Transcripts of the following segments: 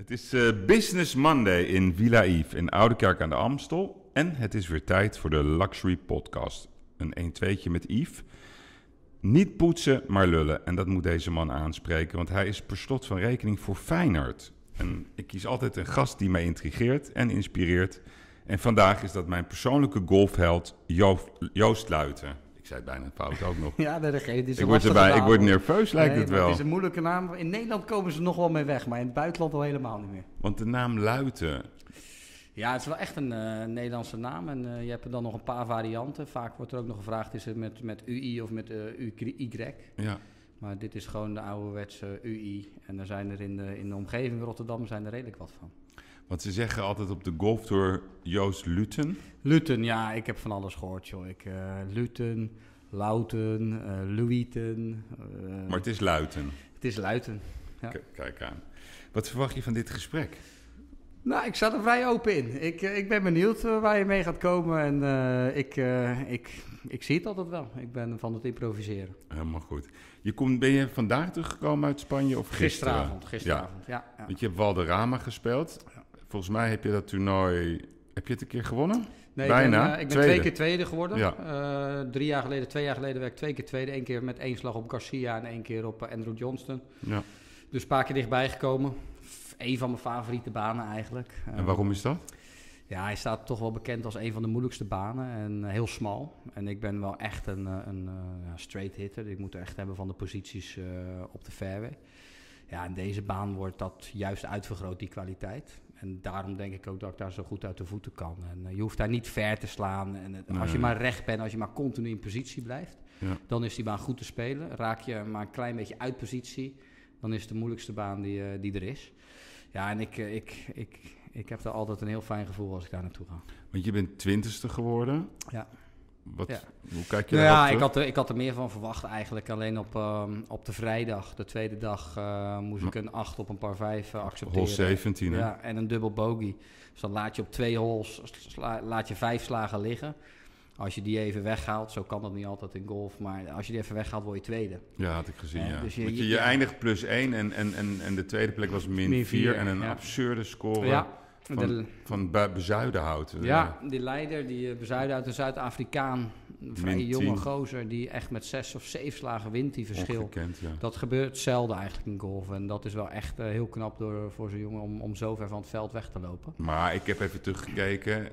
Het is eh, Business Monday in Villa Yves in Oudekerk aan de Amstel. En het is weer tijd voor de Luxury Podcast. Een 1-2'tje met Yves. Niet poetsen, maar lullen. En dat moet deze man aanspreken, want hij is per slot van rekening voor Feyenoord. En ik kies altijd een gast die mij intrigeert en inspireert. En vandaag is dat mijn persoonlijke golfheld Joost, Joost Luiten. Zei het bijna fout ook nog. Ja, dat een Ik word, erbij, ik word nerveus, lijkt Nee, het wel. Het is een moeilijke naam. In Nederland komen ze nog wel mee weg, maar in het buitenland al helemaal niet meer. Want de naam Luiten, Ja, het is wel echt een eh, Nederlandse naam en eh, je hebt er dan nog een paar varianten. Vaak wordt er ook nog gevraagd, is het met, met UI of met eh UY? ja. Maar dit is gewoon de ouderwetse UI. En er zijn er in de, in de omgeving Rotterdam zijn er redelijk wat van. Want ze zeggen altijd op de golftour Joost Luten. Luten, ja, ik heb van alles gehoord, joh. Ik, eh Luten, Louten, eh Luiten. eh, Maar het is Luiten. het is Luiten. Ja. Kijk aan. Wat verwacht je van dit gesprek? Nou, ik sta er vrij open in. Ik, ik ben benieuwd waar je mee gaat komen. En ik, ik, ik zie het altijd wel. Ik ben van het improviseren. Helemaal goed. Je komt, ben je vandaag teruggekomen uit Spanje of gisteren? Gisteravond, gisteravond, ja. ja. Want je hebt Valderrama gespeeld. Volgens mij heb je dat toernooi... Heb je het een keer gewonnen? Nee, Bijna. Ik ben, eh, ik ben Tweede. twee keer tweede geworden. Ja. Eh, drie jaar geleden, twee jaar geleden werd ik twee keer tweede. Eén keer met één slag op Garcia en één keer op eh, Andrew Johnston. Ja. Dus een paar keer dichtbij gekomen. Een van mijn favoriete banen eigenlijk. En Eh, waarom is dat? Ja, hij staat toch wel bekend als een van de moeilijkste banen en eh, heel smal. En ik ben wel echt een, eh, een eh, straight hitter. Ik moet er echt hebben van de posities eh, op de fairway. Ja, in deze baan wordt dat juist uitvergroot, die kwaliteit. En daarom denk ik ook dat ik daar zo goed uit de voeten kan. En eh, je hoeft daar niet ver te slaan. En het- als je maar recht bent, als je maar continu in positie blijft, Ja. dan is die baan goed te spelen. Raak je maar een klein beetje uit positie, dan is het de moeilijkste baan die, eh, die er is. Ja, en ik, eh, ik, ik, ik heb er altijd een heel fijn gevoel als ik daar naartoe ga. Want je bent twintigste geworden. Ja. Wat, Ja. Hoe kijk je Nou ja, ik had, er, ik had er meer van verwacht eigenlijk. Alleen op, ehm, op de vrijdag, de tweede dag, eh, moest ik een 8 op een par 5 accepteren. Hol 17, hè? Ja, en een dubbel bogey. Dus dan laat je op twee holes, sla- laat je vijf slagen liggen. Als je die even weghaalt, zo kan dat niet altijd in golf, maar als je die even weghaalt, word je tweede. Ja, had ik gezien, Ja, ja. dus je- Want je, je- je ja. eindigt plus 1 en, en, en, en de tweede plek was min Min 4 vier, en een absurde score Ja, van, de- van Bezuidenhout. Ja, die leider, die eh, bezuiden uit een Zuid-Afrikaan, een vrij jonge 10. gozer, die echt met zes of zeven slagen wint, die verschil. Ongekend, ja. Dat gebeurt zelden eigenlijk in golf. En dat is wel echt eh, heel knap door, voor zo'n jongen om, om zo ver van het veld weg te lopen. Maar ik heb even teruggekeken.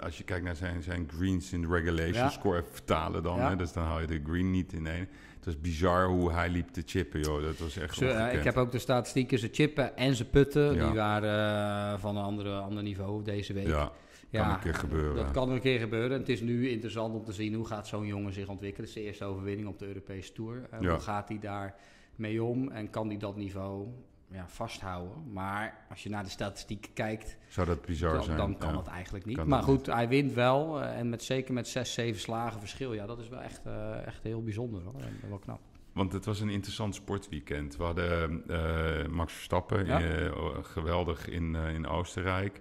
Als je kijkt naar zijn, zijn greens in de regulation Ja. score, even vertalen dan. Ja. Hè, dus dan haal je de green niet in één. Het was bizar hoe hij liep te chippen, joh. Dat was echt Ze, eh, ik heb ook de statistieken, ze chippen en ze putten. Ja. Die waren eh, van een andere, ander niveau deze week. Ja, kan een keer gebeuren. Dat kan een keer gebeuren. Het is nu interessant om te zien hoe gaat zo'n jongen zich ontwikkelen. Het is de eerste overwinning op de Europese Tour. Eh, Ja. Hoe gaat hij daar mee om en kan hij dat niveau ja, vasthouden? Maar als je naar de statistieken kijkt, Zou dat bizar dan, zijn? dan kan ja. dat eigenlijk niet. Kan maar goed, hij wint wel. eh, en met, zeker met 6, 7 slagen verschil. Ja, dat is wel echt, eh, echt heel bijzonder hoor. En wel knap. Want het was een interessant sportweekend. We hadden eh, Max Verstappen, Ja. eh, geweldig in, eh, in Oostenrijk.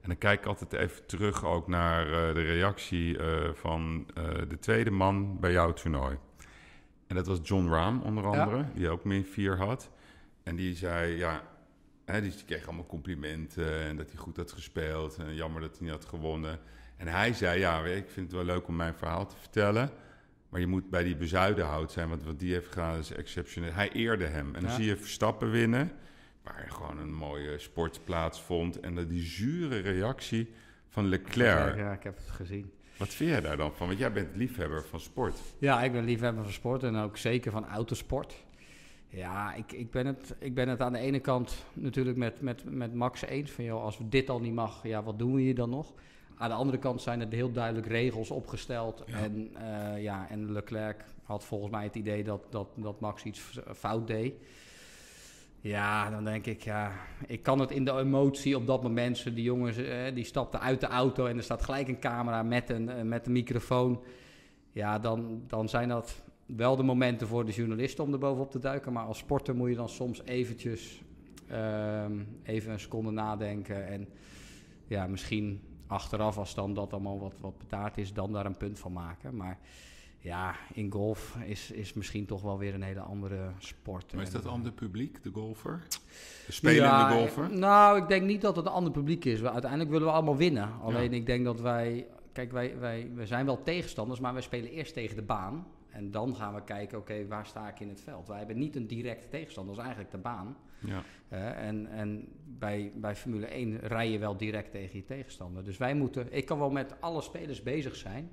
En dan kijk ik altijd even terug ook naar eh, de reactie eh, van eh, de tweede man bij jouw toernooi. En dat was John Rahm onder andere, die ook min 4 had. En die zei, ja, hè, die kreeg allemaal complimenten en dat hij goed had gespeeld. En jammer dat hij niet had gewonnen. En hij zei, ja, ik vind het wel leuk om mijn verhaal te vertellen. Maar je moet bij die bezuidenhout zijn, want wat die heeft gedaan is exceptioneel. Hij eerde hem. En dan Ja. zie je Verstappen winnen, waar gewoon een mooie sportplaats vond. En dan die zure reactie van Leclerc. Ja, ik heb het gezien. Wat vind jij daar dan van? Want jij bent liefhebber van sport. Ja, ik ben liefhebber van sport en ook zeker van autosport. Ja, ik, ik, ben, het, ik ben het aan de ene kant natuurlijk met, met, met Max eens. Van joh, als dit al niet mag, ja, wat doen we hier dan nog? Aan de andere kant zijn er heel duidelijk regels opgesteld. Ja. En, eh, ja, en Leclerc had volgens mij het idee dat, dat, dat Max iets fout deed. Ja, dan denk ik, ja, ik kan het in de emotie op dat moment. Die jongens, eh, die stapten uit de auto en er staat gelijk een camera met een, eh, met een microfoon. Ja, dan, dan zijn dat wel de momenten voor de journalisten om er bovenop te duiken. Maar als sporter moet je dan soms eventjes ehm, even een seconde nadenken. En ja, misschien achteraf, als dan dat allemaal wat, wat betaard is, dan daar een punt van maken. Maar ja, in golf is, is misschien toch wel weer een hele andere sport. Maar is dat En, ander publiek, de golfer? De spelende ja, golfer? eh, Nou, ik denk niet dat het een ander publiek is. We- Uiteindelijk willen we allemaal winnen. Alleen ik denk dat wij... Kijk, wij, wij, wij zijn wel tegenstanders, maar wij spelen eerst tegen de baan. En dan gaan we kijken, oké, waar sta ik in het veld? Wij hebben niet een directe tegenstander, dat is eigenlijk de baan. Ja. Hè, en en bij, bij Formule 1 rij je wel direct tegen je tegenstander. Dus wij moeten... Ik kan wel met alle spelers bezig zijn...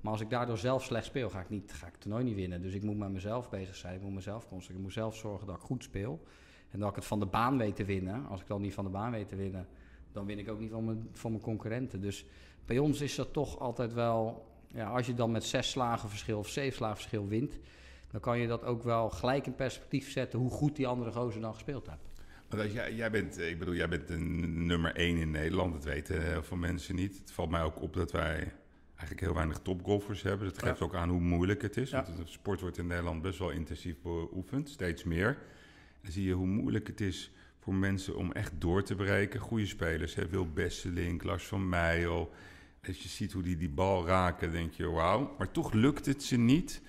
Maar als ik daardoor zelf slecht speel, ga ik, niet, ga ik het toernooi niet winnen. Dus ik moet met mezelf bezig zijn. Ik moet mezelf concentreren. Ik moet zelf zorgen dat ik goed speel. En dat ik het van de baan weet te winnen. Als ik dan niet van de baan weet te winnen, dan win ik ook niet van mijn, van mijn concurrenten. Dus bij ons is dat toch altijd wel... Ja, als je dan met zes slagen verschil of zeven slagen verschil wint... dan kan je dat ook wel gelijk in perspectief zetten... hoe goed die andere gozer dan gespeeld heeft. Want als jij, jij bent, eh, ik bedoel, jij bent nummer één in Nederland. Dat weten heel veel mensen niet. Het valt mij ook op dat wij eigenlijk heel weinig topgolfers hebben. Dat geeft Ja. ook aan hoe moeilijk het is. Ja. Want de sport wordt in Nederland best wel intensief beoefend, steeds meer. Dan zie je hoe moeilijk het is voor mensen om echt door te breken. Goede spelers, hè? Wil Besselink, Lars van Meijel. Als je ziet hoe die die bal raken, denk je wauw. Maar toch lukt het ze niet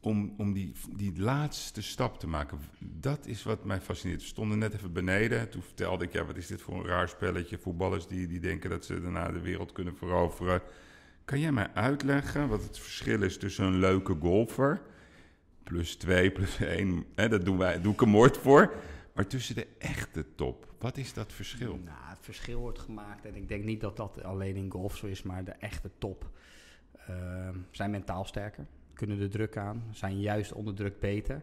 om, om die, die laatste stap te maken. Dat is wat mij fascineert. We stonden net even beneden. Toen vertelde ik, ja, wat is dit voor een raar spelletje? Voetballers die, die denken dat ze daarna de wereld kunnen veroveren. Kan jij mij uitleggen wat het verschil is tussen een leuke golfer... plus twee, plus één, hè, dat doen wij, doe ik een moord voor... maar tussen de echte top, wat is dat verschil? Nou, verschil wordt gemaakt. En ik denk niet dat dat alleen in golf zo is, maar de echte top ehm, zijn mentaal sterker. Kunnen de druk aan, zijn juist onder druk beter.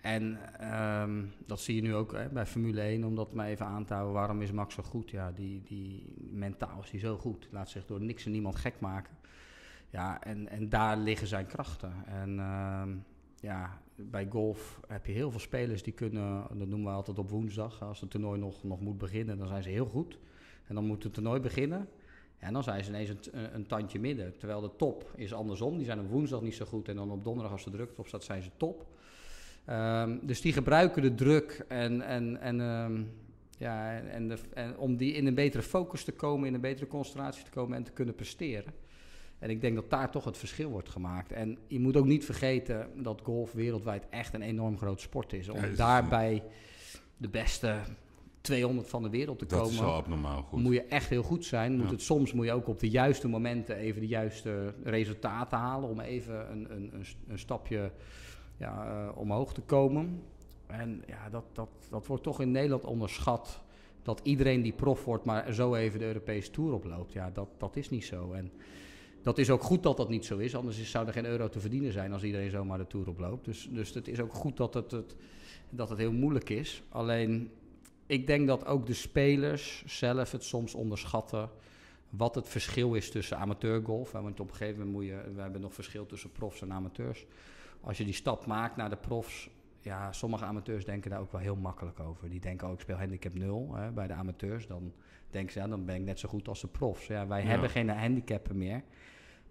En ehm, dat zie je nu ook hè, bij Formule 1, om dat maar even aan te houden. Waarom is Max zo goed? Ja, die, die, mentaal is hij zo goed. Laat zich door niks en niemand gek maken. Ja, en, en daar liggen zijn krachten. En ehm, ja, bij golf heb je heel veel spelers die kunnen, dat noemen we altijd op woensdag, als het toernooi nog, nog moet beginnen, dan zijn ze heel goed. En dan moet het toernooi beginnen. En dan zijn ze ineens een, een, tandje midden. Terwijl de top is andersom. Die zijn op woensdag niet zo goed. En dan op donderdag, als de druk erop staat, zijn ze top. Ehm, dus die gebruiken de druk en, en, en, ehm, ja, en, de, en om die in een betere focus te komen, in een betere concentratie te komen en te kunnen presteren. En ik denk dat daar toch het verschil wordt gemaakt. En je moet ook niet vergeten dat golf wereldwijd echt een enorm groot sport is. Om Ja, daarbij de beste 200 van de wereld te Dat komen is wel abnormaal goed. moet je echt heel goed zijn. Moet Ja. het, soms moet je ook op de juiste momenten even de juiste resultaten halen. Om even een, een, een, een stapje ja, eh, omhoog te komen. En ja, dat, dat, dat wordt toch in Nederland onderschat. Dat iedereen die prof wordt, maar zo even de Europese Tour oploopt. Ja, dat, dat is niet zo. En dat is ook goed dat dat niet zo is. Anders is- zou er geen euro te verdienen zijn als iedereen zomaar de Tour oploopt. Dus, dus het is ook goed dat het, het, dat het heel moeilijk is. Alleen, ik denk dat ook de spelers zelf het soms onderschatten wat het verschil is tussen amateurgolf. Want op een gegeven moment moet je, we hebben nog verschil tussen profs en amateurs. Als je die stap maakt naar de profs, ja, sommige amateurs denken daar ook wel heel makkelijk over. Die denken ook, ik speel handicap 0 hè, bij de amateurs. Dan denken ze, ja, dan ben ik net zo goed als de profs. Ja, wij Ja. hebben geen handicappen meer.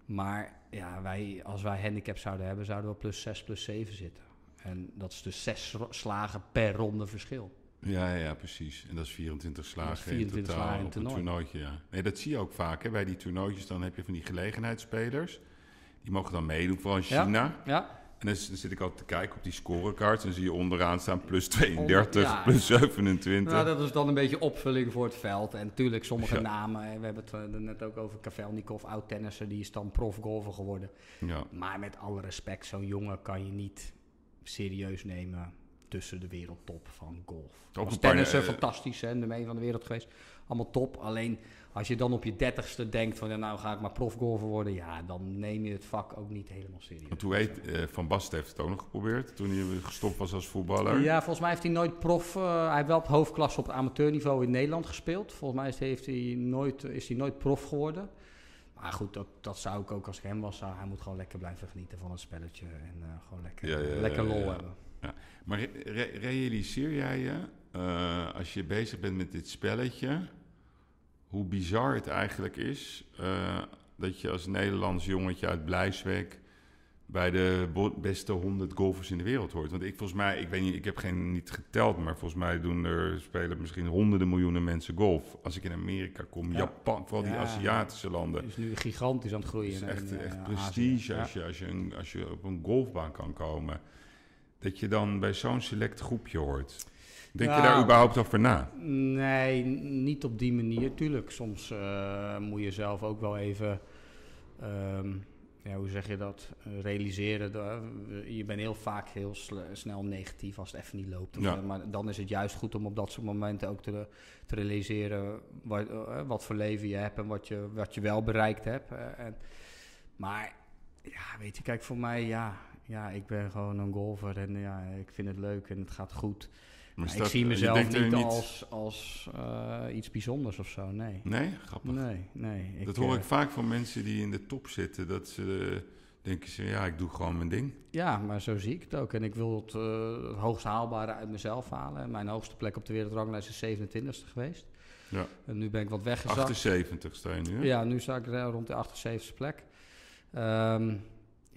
Maar ja, wij, als wij handicap zouden hebben, zouden we plus 6, plus 7 zitten. En dat is dus zes sla- slagen per ronde verschil. Ja, ja, precies. En dat is 24 slagen Dat is 24 in totaal slagen in op een toernooi. toernooitje. Ja. Nee, dat zie je ook vaak. Hè. Bij die toernooitjes dan heb je van die gelegenheidsspelers. Die mogen dan meedoen, vooral in Ja. China. Ja, En dan, zit ik altijd te kijken op die scorecards. En zie je onderaan staan plus 32, ja. plus 27. nou, dat is dan een beetje opvulling voor het veld. En natuurlijk sommige Ja. namen, we hebben het er net ook over Kavelnikov, oud-tennisser, die is dan profgolfer geworden. ja. Maar met alle respect, zo'n jongen kan je niet serieus nemen tussen de wereldtop van golf. Ook Als tennisser, eh, fantastisch, hè, nummer 1 van de wereld geweest. Allemaal top. Alleen als je dan op je dertigste denkt van, ja, nou ga ik maar profgolfer worden. Ja, dan neem je het vak ook niet helemaal serieus. Want hoe heet, eh, Van Basten heeft het ook nog geprobeerd toen hij gestopt was als voetballer. Ja, volgens mij heeft hij nooit prof. eh, hij heeft wel op hoofdklasse op amateurniveau in Nederland gespeeld. Volgens mij is, heeft hij nooit, is hij nooit prof geworden. Maar goed, dat, dat zou ik ook als ik hem was. Zou, hij moet gewoon lekker blijven genieten van het spelletje. En eh, gewoon lekker, Ja, ja, lekker lol ja. hebben. Maar re- re- realiseer jij je, eh, als je bezig bent met dit spelletje, hoe bizar het eigenlijk is eh, dat je als Nederlands jongetje uit Blijswijk bij de beste 100 golfers in de wereld hoort. Want ik volgens mij, ik weet niet, ik heb geen niet geteld, maar volgens mij doen er spelen misschien honderden miljoenen mensen golf. Als ik in Amerika kom, Ja. Japan, vooral die. Aziatische landen. is nu gigantisch aan het groeien. Het is in, echt, eh, echt prestige Ja. als, je, als, je een, als je op een golfbaan kan komen. Dat je dan bij zo'n select groepje hoort. Denk je daar überhaupt over na? Nee, niet op die manier. Tuurlijk, soms eh, moet je zelf ook wel even, ehm, ja, hoe zeg je dat, realiseren. dat, eh, je bent heel vaak heel snel negatief als het even niet loopt. Ja. Maar dan is het juist goed om op dat soort momenten ook te, te realiseren wat, eh, wat voor leven je hebt en wat je, wat je wel bereikt hebt. en, maar ja, weet je, kijk, voor mij, ja, ja, ik ben gewoon een golfer en ja, ik vind het leuk en het gaat goed. Maar ik zie mezelf niet, als, als eh, iets bijzonders of zo, nee. Nee, grappig. Nee, nee. dat hoor eh, ik vaak van mensen die in de top zitten. Dat ze eh, denken ze, ja, ik doe gewoon mijn ding. Ja, maar zo zie ik het ook. En ik wil het, eh, het hoogst haalbare uit mezelf halen. Mijn hoogste plek op de wereldranglijst is 27ste geweest. Ja. En nu ben ik wat weggezakt. 78 sta je nu, hè? Ja, nu sta ik eh, rond de 78ste plek. Ehm,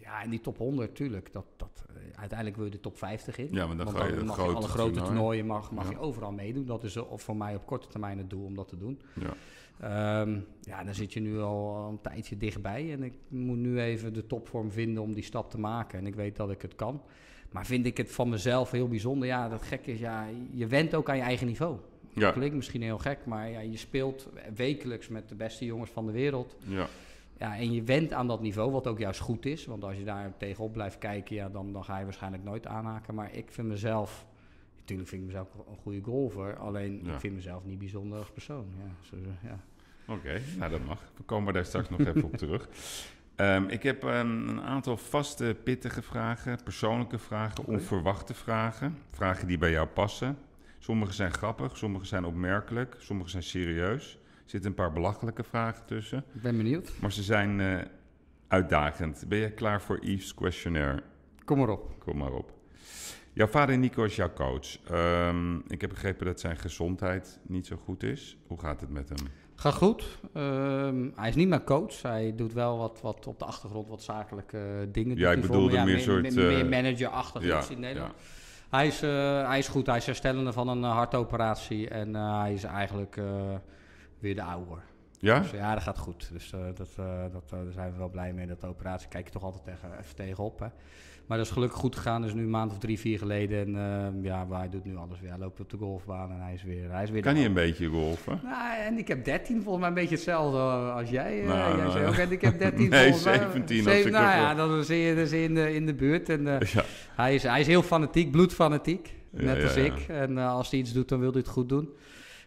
ja, en die top 100, tuurlijk. Dat, dat, eh, uiteindelijk wil je de top 50 in. Ja, maar dan Want ga je dan mag je grote alle grote toernooi. toernooien mag, mag Ja. je overal meedoen. Dat is eh, voor mij op korte termijn het doel om dat te doen. Ja. Ehm, ja, dan zit je nu al een tijdje dichtbij. En ik moet nu even de topvorm vinden om die stap te maken. En ik weet dat ik het kan. Maar vind ik het van mezelf heel bijzonder. Ja, dat gek is, ja, je went ook aan je eigen niveau. Ja, Klinkt misschien heel gek, maar ja, je speelt wekelijks met de beste jongens van de wereld. ja. Ja, en je went aan dat niveau, wat ook juist goed is. Want als je daar tegenop blijft kijken, ja, dan, dan ga je waarschijnlijk nooit aanhaken. Maar ik vind mezelf, natuurlijk vind ik mezelf een goede golfer. Alleen Ja. ik vind mezelf niet bijzonder als persoon. Ja, zo, ja. Oké, nou dat mag. We komen daar straks nog even op terug. Ehm, ik heb ehm, een aantal vaste, pittige vragen, persoonlijke vragen, onverwachte vragen. Vragen die bij jou passen. Sommige zijn grappig, sommige zijn opmerkelijk, sommige zijn serieus. Er zitten een paar belachelijke vragen tussen, Ik ben benieuwd. maar ze zijn eh, uitdagend. Ben je klaar voor Yves' questionnaire? Kom maar op. Kom maar op. Jouw vader Nico is jouw coach. Ehm, ik heb begrepen dat zijn gezondheid niet zo goed is. Hoe gaat het met hem? Gaat goed. Ehm, hij is niet mijn coach. Hij doet wel wat, wat op de achtergrond wat zakelijke eh, dingen. Ja, ik bedoelde me. meer me- soort, me- meer eh, manager-achtig Ja, iets in Nederland. ja. Hij, is, hij is goed. Hij is herstellende van een hartoperatie. En hij is eigenlijk weer de oude. Ja? Dus ja, dat gaat goed. Dus eh, dat, eh, dat, eh, daar zijn we wel blij mee. Dat de operatie kijk je toch altijd tegen, even tegenop. Hè. Maar dat is gelukkig goed gegaan. Dat is nu een maand of drie, vier geleden. En ja, hij doet nu alles weer. Hij loopt op de golfbaan en hij is weer, hij is weer Kan hij een beetje golfen? Nou, en ik heb 13, volgens mij een beetje hetzelfde als jij. Nou, jij nou, zei ook, en ik heb 13 Nee, volgens mij. 17 als Zeven- ik Nou dat ja, dan zie je, dan zie je in, de, in de buurt. En, Ja. hij, is, hij is heel fanatiek, bloedfanatiek. Net ja, als ja. ik. En als hij iets doet, dan wil hij het goed doen.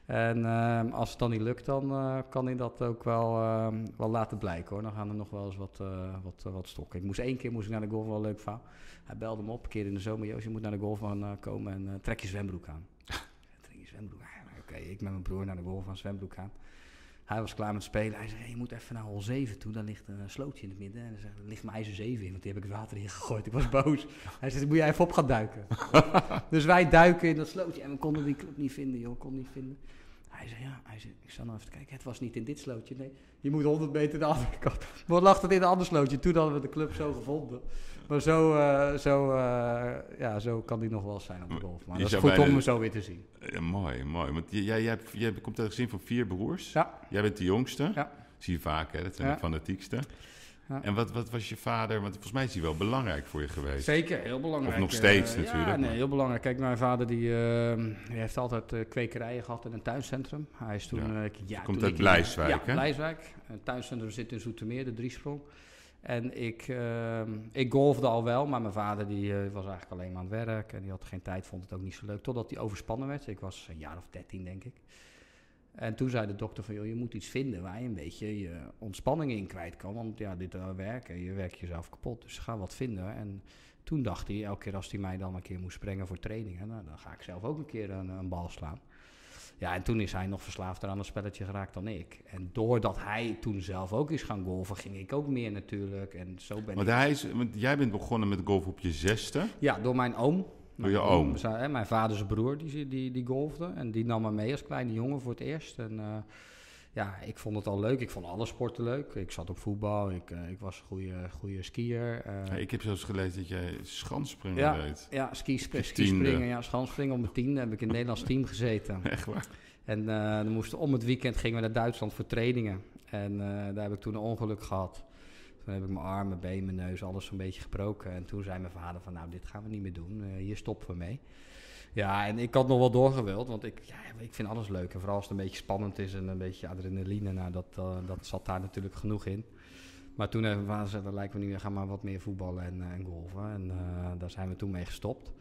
En eh, als het dan niet lukt, dan eh, kan hij dat ook wel, eh, wel laten blijken hoor. Dan gaan er nog wel eens wat, eh, wat, eh, wat stokken. Ik moest één keer moest ik naar de golf, wel leuk verhaal. Hij belde me op een keer in de zomer. Joost, je moet naar de golfbaan eh, komen en trek je zwembroek aan. trek je zwembroek aan. Oké, ik met mijn broer naar de golfbaan, zwembroek aan. Hij was klaar met spelen. Hij zei, hey, je moet even naar hol 7 toe. Daar ligt een slootje in het midden. En hij zegt, ligt mijn ijzer 7 in, want die heb ik het water in gegooid. Ik was boos. Hij zei, moet jij even op gaan duiken. dus wij duiken in dat slootje en we konden die club niet vinden, joh. Konden niet vinden. Hij zei, ja, hij zei, ik zal nou even kijken. Het was niet in dit slootje, nee. Je moet 100 meter de andere kant. Wat lag het in een ander slootje? Toen hadden we de club zo gevonden. Maar zo, eh, zo, eh, ja, zo kan die nog wel zijn op de golf. Maar Je dat is goed om hem zo weer te zien. Ja, mooi, mooi. Want jij, jij, hebt, jij komt uit een gezin van vier broers. Ja. Jij bent de jongste. Ja. Zie je vaak, hè? Dat zijn Ja. de fanatiekste. Ja. En wat, wat was je vader? Want volgens mij is hij wel belangrijk voor je geweest. Zeker, heel belangrijk. Of nog steeds Eh, natuurlijk, Ja, nee, maar- heel belangrijk. Kijk, mijn vader die, eh, die heeft altijd eh, kwekerijen gehad in een tuincentrum. Hij is toen... Ja. ja, Komt toen uit Blijswijk, Ja? Blijswijk. Een tuincentrum zit in Zoetermeer, de Driesprong. En ik, eh, ik golfde al wel, maar mijn vader die, was eigenlijk alleen maar aan het werk. En die had geen tijd, vond het ook niet zo leuk. Totdat hij overspannen werd. Ik was een jaar of dertien, denk ik. En toen zei de dokter van, joh, je moet iets vinden waar je een beetje je ontspanning in kwijt kan. Want ja, dit uh, werken, je werkt jezelf kapot. Dus ga wat vinden. En toen dacht hij, elke keer als hij mij dan een keer moest sprengen voor trainingen, nou, dan ga ik zelf ook een keer een, een bal slaan. Ja, en toen is hij nog verslaafder aan het spelletje geraakt dan ik. En doordat hij toen zelf ook is gaan golven, ging ik ook meer natuurlijk. En zo ben Want, ik... hij is, want jij bent begonnen met golf op je zesde. Ja, door mijn oom. Mijn je oom. Zijn, hè, mijn vaders broer, die, die, die golfde. En die nam me mee als kleine jongen voor het eerst. En eh, ja, ik vond het al leuk. Ik vond alle sporten leuk. Ik zat op voetbal. Ik, uh, ik was een goede, goede skier. Uh, ja, ik heb zelfs gelezen dat jij schansspringen ja, deed. Ja, ski, skispringen. Ja, schansspringen op mijn tiende heb ik in het Nederlands team gezeten. Echt waar? En dan moesten om het weekend gingen we naar Duitsland voor trainingen. En daar heb ik toen een ongeluk gehad. Toen heb ik mijn arm, mijn been, mijn neus, alles een beetje gebroken. En toen zei mijn vader van, nou, dit gaan we niet meer doen. hier stoppen we mee. Ja, en ik had nog wel doorgewild, want ik, ja, ik vind alles leuk. En vooral als het een beetje spannend is en een beetje adrenaline, nou, dat, uh, dat zat daar natuurlijk genoeg in. Maar toen hebben we gezegd, dat lijkt me niet meer, gaan maar wat meer voetballen en, en golven. En uh, daar zijn we toen mee gestopt.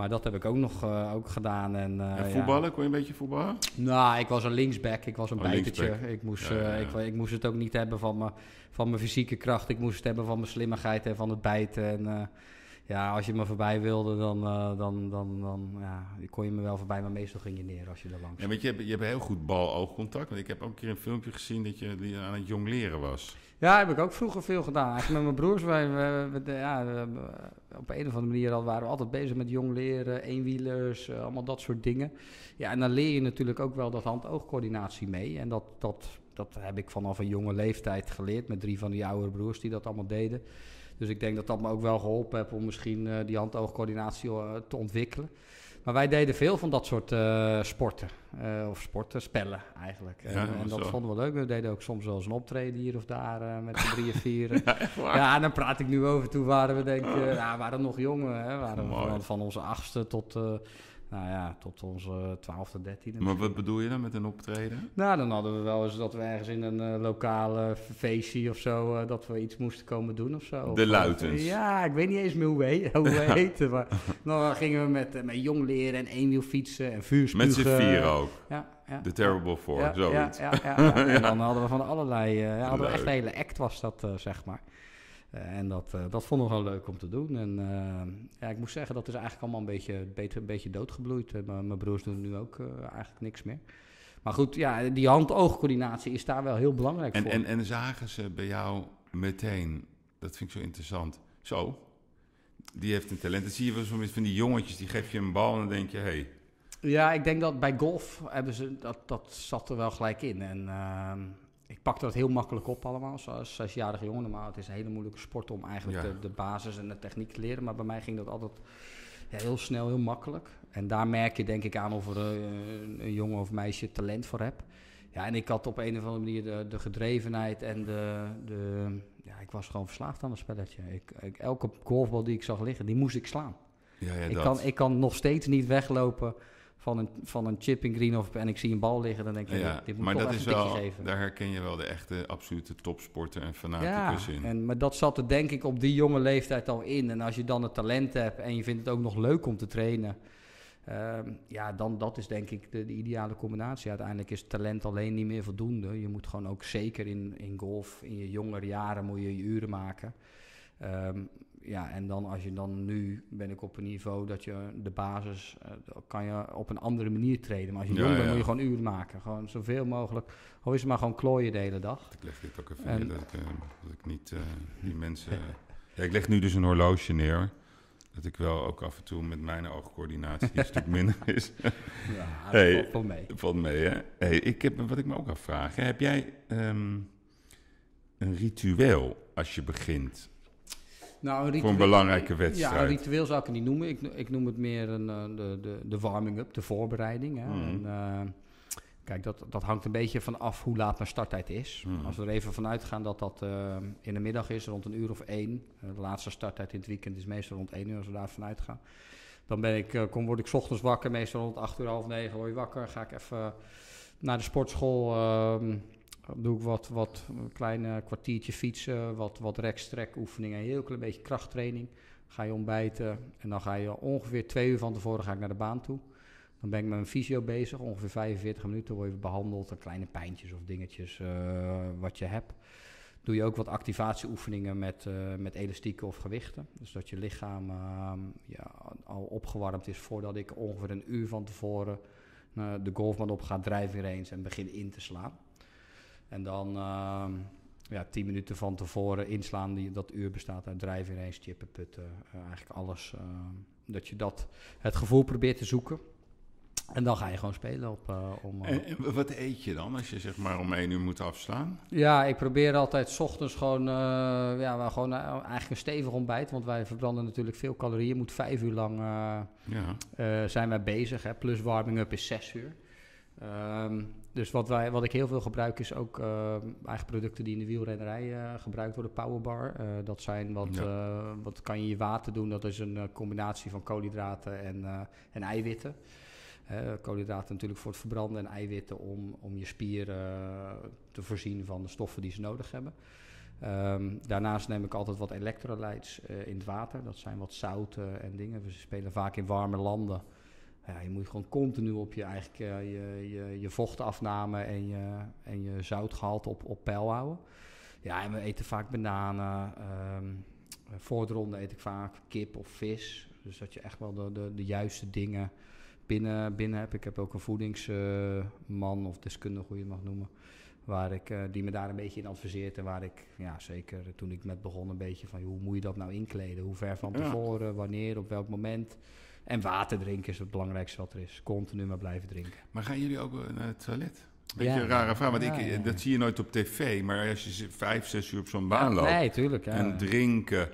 Maar dat heb ik ook nog uh, ook gedaan. En, en voetballen? Ja. Kon je een beetje voetballen? Nou, ik was een linksback. Ik was een oh, bijtertje. Ik moest, ja, ja, ik, ik, moest het ook niet hebben van mijn, van mijn fysieke kracht. Ik moest het hebben van mijn slimmigheid en van het bijten. En, ja, als je me voorbij wilde, dan, uh, dan, dan, dan ja, kon je me wel voorbij, maar meestal ging je neer als je er langs Ja, want je hebt, je hebt heel goed bal-oogcontact. Want ik heb ook een keer een filmpje gezien dat je aan het jong leren was. Ja, heb ik ook vroeger veel gedaan. Eigenlijk met mijn broers, wij, we, we, ja, we, op een of andere manier al, waren we altijd bezig met jong leren, eenwielers, uh, allemaal dat soort dingen. Ja, en dan leer je natuurlijk ook wel dat hand-oogcoördinatie mee. En dat, dat, dat heb ik vanaf een jonge leeftijd geleerd met drie van die oudere broers die dat allemaal deden. Dus ik denk dat dat me ook wel geholpen heeft om misschien uh, die hand-oogcoördinatie uh, te ontwikkelen. Maar wij deden veel van dat soort uh, sporten. of sporten, spellen eigenlijk. Ja, en, en dat vonden we leuk. We deden ook soms wel eens een optreden hier of daar met de drieën, vieren. ja, ja, dan praat ik nu over. Toen waren we denk ik, nou, waren nog jongen. Hè? Waren we van, van onze achtste tot nou ja, tot onze twaalfde, dertiende. Maar wat bedoel je dan met een optreden? Nou, dan hadden we wel eens dat we ergens in een uh, lokale feestje of zo, uh, dat we iets moesten komen doen of zo. De Luitens. Ja, ik weet niet eens meer hoe we, hoe we heten, maar dan gingen we met, met jong leren en eenwiel fietsen en vuurspugen. Met z'n vier ook. Ja, ja. The Terrible Four, ja, zoiets. Ja, ja. En dan hadden we van allerlei, ja, hadden we echt een hele act was dat, zeg maar. Uh, en dat, uh, dat vonden we wel leuk om te doen. En uh, ja, ik moet zeggen, dat is eigenlijk allemaal een beetje, beter, een beetje doodgebloeid. mijn broers doen nu ook eigenlijk niks meer. Maar goed, ja, die hand-oogcoördinatie is daar wel heel belangrijk en, voor. En, en zagen ze bij jou meteen, dat vind ik zo interessant, zo, die heeft een talent. Dan zie je wel soms van die jongetjes, die geef je een bal en dan denk je, hé... Hey. Ja, ik denk dat bij golf hebben ze, dat, dat zat er wel gelijk in. En ik pakte dat heel makkelijk op allemaal, zoals zesjarige jongen. Maar het is een hele moeilijke sport om eigenlijk Ja. de, de basis en de techniek te leren. Maar bij mij ging dat altijd ja, heel snel, heel makkelijk. En daar merk je denk ik aan of er eh, een jongen of meisje talent voor hebt. Ja, en ik had op een of andere manier de, de gedrevenheid en de, de... Ja, ik was gewoon verslaafd aan het spelletje. Ik, ik, elke golfbal die ik zag liggen, die moest ik slaan. Ja, ja, ik, dat. kan, ik kan nog steeds niet weglopen van een, van een chipping green of en ik zie een bal liggen, dan denk ik, ja, dit, moet maar toch dat even is wel, geven. daar herken je wel de echte absolute topsporter en Ja, fanaticus in. en, maar dat zat er denk ik op die jonge leeftijd al in. En als je dan het talent hebt en je vindt het ook nog leuk om te trainen... ehm, ja, dan dat is denk ik de, de ideale combinatie. Uiteindelijk is talent alleen niet meer voldoende. Je moet gewoon ook zeker in, in golf, in je jongere jaren moet je je uren maken. Ehm, ja, en dan als je dan nu ben ik op een niveau dat je de basis eh, kan je op een andere manier treden. Maar als je Ja, jong bent ja. moet je gewoon uren maken. Gewoon zoveel mogelijk. Al is het maar gewoon klooien de hele dag. Ik leg dit ook even En- neer, dat ik, eh, dat ik niet eh, die mensen... ja, ik leg nu dus een horloge neer. Dat ik wel ook af en toe met mijn oogcoördinatie een stuk minder is. Ja, Hey. valt mee. Valt mee, hè? Hey, ik heb, wat ik me ook afvraag. Heb jij ehm, een ritueel als je begint Nou, een voor een belangrijke Ja, wedstrijd? een ritueel zou ik het niet noemen. Ik, ik noem het meer een, eh, de, de, de warming-up, de voorbereiding. Hè. Mhm. En, eh, kijk, dat, dat hangt een beetje van af hoe laat mijn starttijd is. Mhm. Als we er even vanuit gaan dat dat eh, in de middag is, rond een uur of één. De laatste starttijd in het weekend is meestal rond één uur, als we daar vanuit gaan. Dan ben ik, kom, word ik 's ochtends wakker, meestal rond acht uur, half negen word je wakker. Ga ik even naar de sportschool. Doe ik wat, wat een klein eh, kwartiertje fietsen, wat, wat rekstrek oefeningen, een heel klein beetje krachttraining. Ga je ontbijten en dan ga je ongeveer twee uur van tevoren ga ik naar de baan toe. Dan ben ik met een fysio bezig, ongeveer 45 minuten word je behandeld, en kleine pijntjes of dingetjes eh, wat je hebt. Doe je ook wat activatieoefeningen met, eh, met elastieken of gewichten. Dus dat je lichaam ehm, ja, al opgewarmd is voordat ik ongeveer een uur van tevoren de golfbaan op ga, drijf weer eens en begin in te slaan. En dan ehm, ja, tien minuten van tevoren inslaan, die, dat uur bestaat uit drijven eens, chippen, putten, eh, eigenlijk alles. ehm, dat je dat, het gevoel probeert te zoeken. En dan ga je gewoon spelen op, uh, om... En, en, wat eet je dan als je zeg maar om één uur moet afslaan? Ja, ik probeer altijd s ochtends gewoon, ja, gewoon eigenlijk een stevig ontbijt. Want wij verbranden natuurlijk veel calorieën. Je moet vijf uur lang ja. zijn wij bezig. Hè, plus warming-up is zes uur. Um, dus wat, wij, wat ik heel veel gebruik is ook uh, eigen producten die in de wielrennerij uh, gebruikt worden. Powerbar. Uh, dat zijn wat, ja. wat kan je in je water doen. Dat is een combinatie van koolhydraten en, en eiwitten. koolhydraten natuurlijk voor het verbranden en eiwitten om, om je spieren te voorzien van de stoffen die ze nodig hebben. Um, daarnaast neem ik altijd wat electrolytes in het water. Dat zijn wat zouten en dingen. We spelen vaak in warme landen ja, je moet gewoon continu op je, eigenlijk, uh, je, je, je vochtafname en je, en je zoutgehalte op, op peil houden. Ja, en we eten vaak bananen. Um, voor de ronde eet ik vaak kip of vis. Dus dat je echt wel de, de, de juiste dingen binnen, binnen hebt. Ik heb ook een voedingsman uh, of deskundige, hoe je het mag noemen. Waar ik, uh, die me daar een beetje in adviseert. En waar ik, ja, zeker toen ik met begon, een beetje van hoe moet je dat nou inkleden? Hoe ver van tevoren, wanneer, op welk moment. En water drinken is het belangrijkste wat er is. Continu maar blijven drinken. Maar gaan jullie ook naar het toilet? Beetje ja, een rare vraag, want ja, ik, ja, dat zie je nooit op tv. Maar als je vijf, zes uur op zo'n baan loopt nee, tuurlijk, en drinken...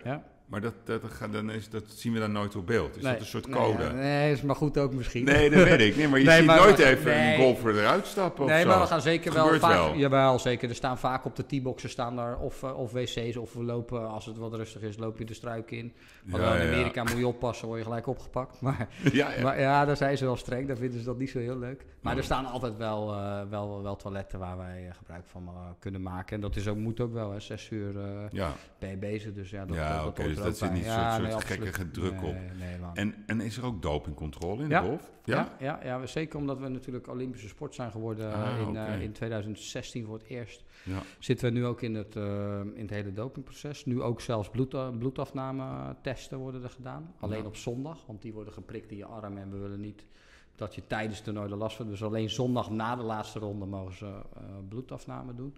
Maar dat, dat, dat, is, dat zien we dan nooit op beeld. Is nee, dat een soort code? Nee, nee, is maar goed ook misschien. Nee, dat weet ik. Nee, maar je nee, ziet maar nooit even nee. een golfer eruit stappen of Nee, zo. maar we gaan zeker wel vaak... Wel. Jawel, zeker. Er staan vaak op de T-boxen staan daar of, uh, of wc's of we lopen, als het wat rustig is, loop je de struik in. Want ja, in Amerika ja. moet je oppassen, word je gelijk opgepakt. Maar ja, maar ja, daar zijn ze wel streng. Daar vinden ze dat niet zo heel leuk. Maar er staan altijd wel, uh, wel, wel toiletten waar wij uh, gebruik van uh, kunnen maken. En dat is ook, moet ook wel, hè. Zes uur ben je bezig. Dus ja, dat, dat, okay, dus dat zit niet zo soort nee, gekke druk op. Nee, en, en is er ook dopingcontrole in ja. de golf? Ja, ja, ja, ja, zeker omdat we natuurlijk Olympische sport zijn geworden ah, in, okay. uh, in 2016 voor het eerst. Ja. Zitten we nu ook in het, uh, in het hele dopingproces. Nu ook zelfs bloed, uh, bloedafname testen worden er gedaan. Alleen op zondag, want die worden geprikt in je arm en we willen niet dat je tijdens de toernooi er last van. Dus alleen zondag na de laatste ronde mogen ze bloedafname doen.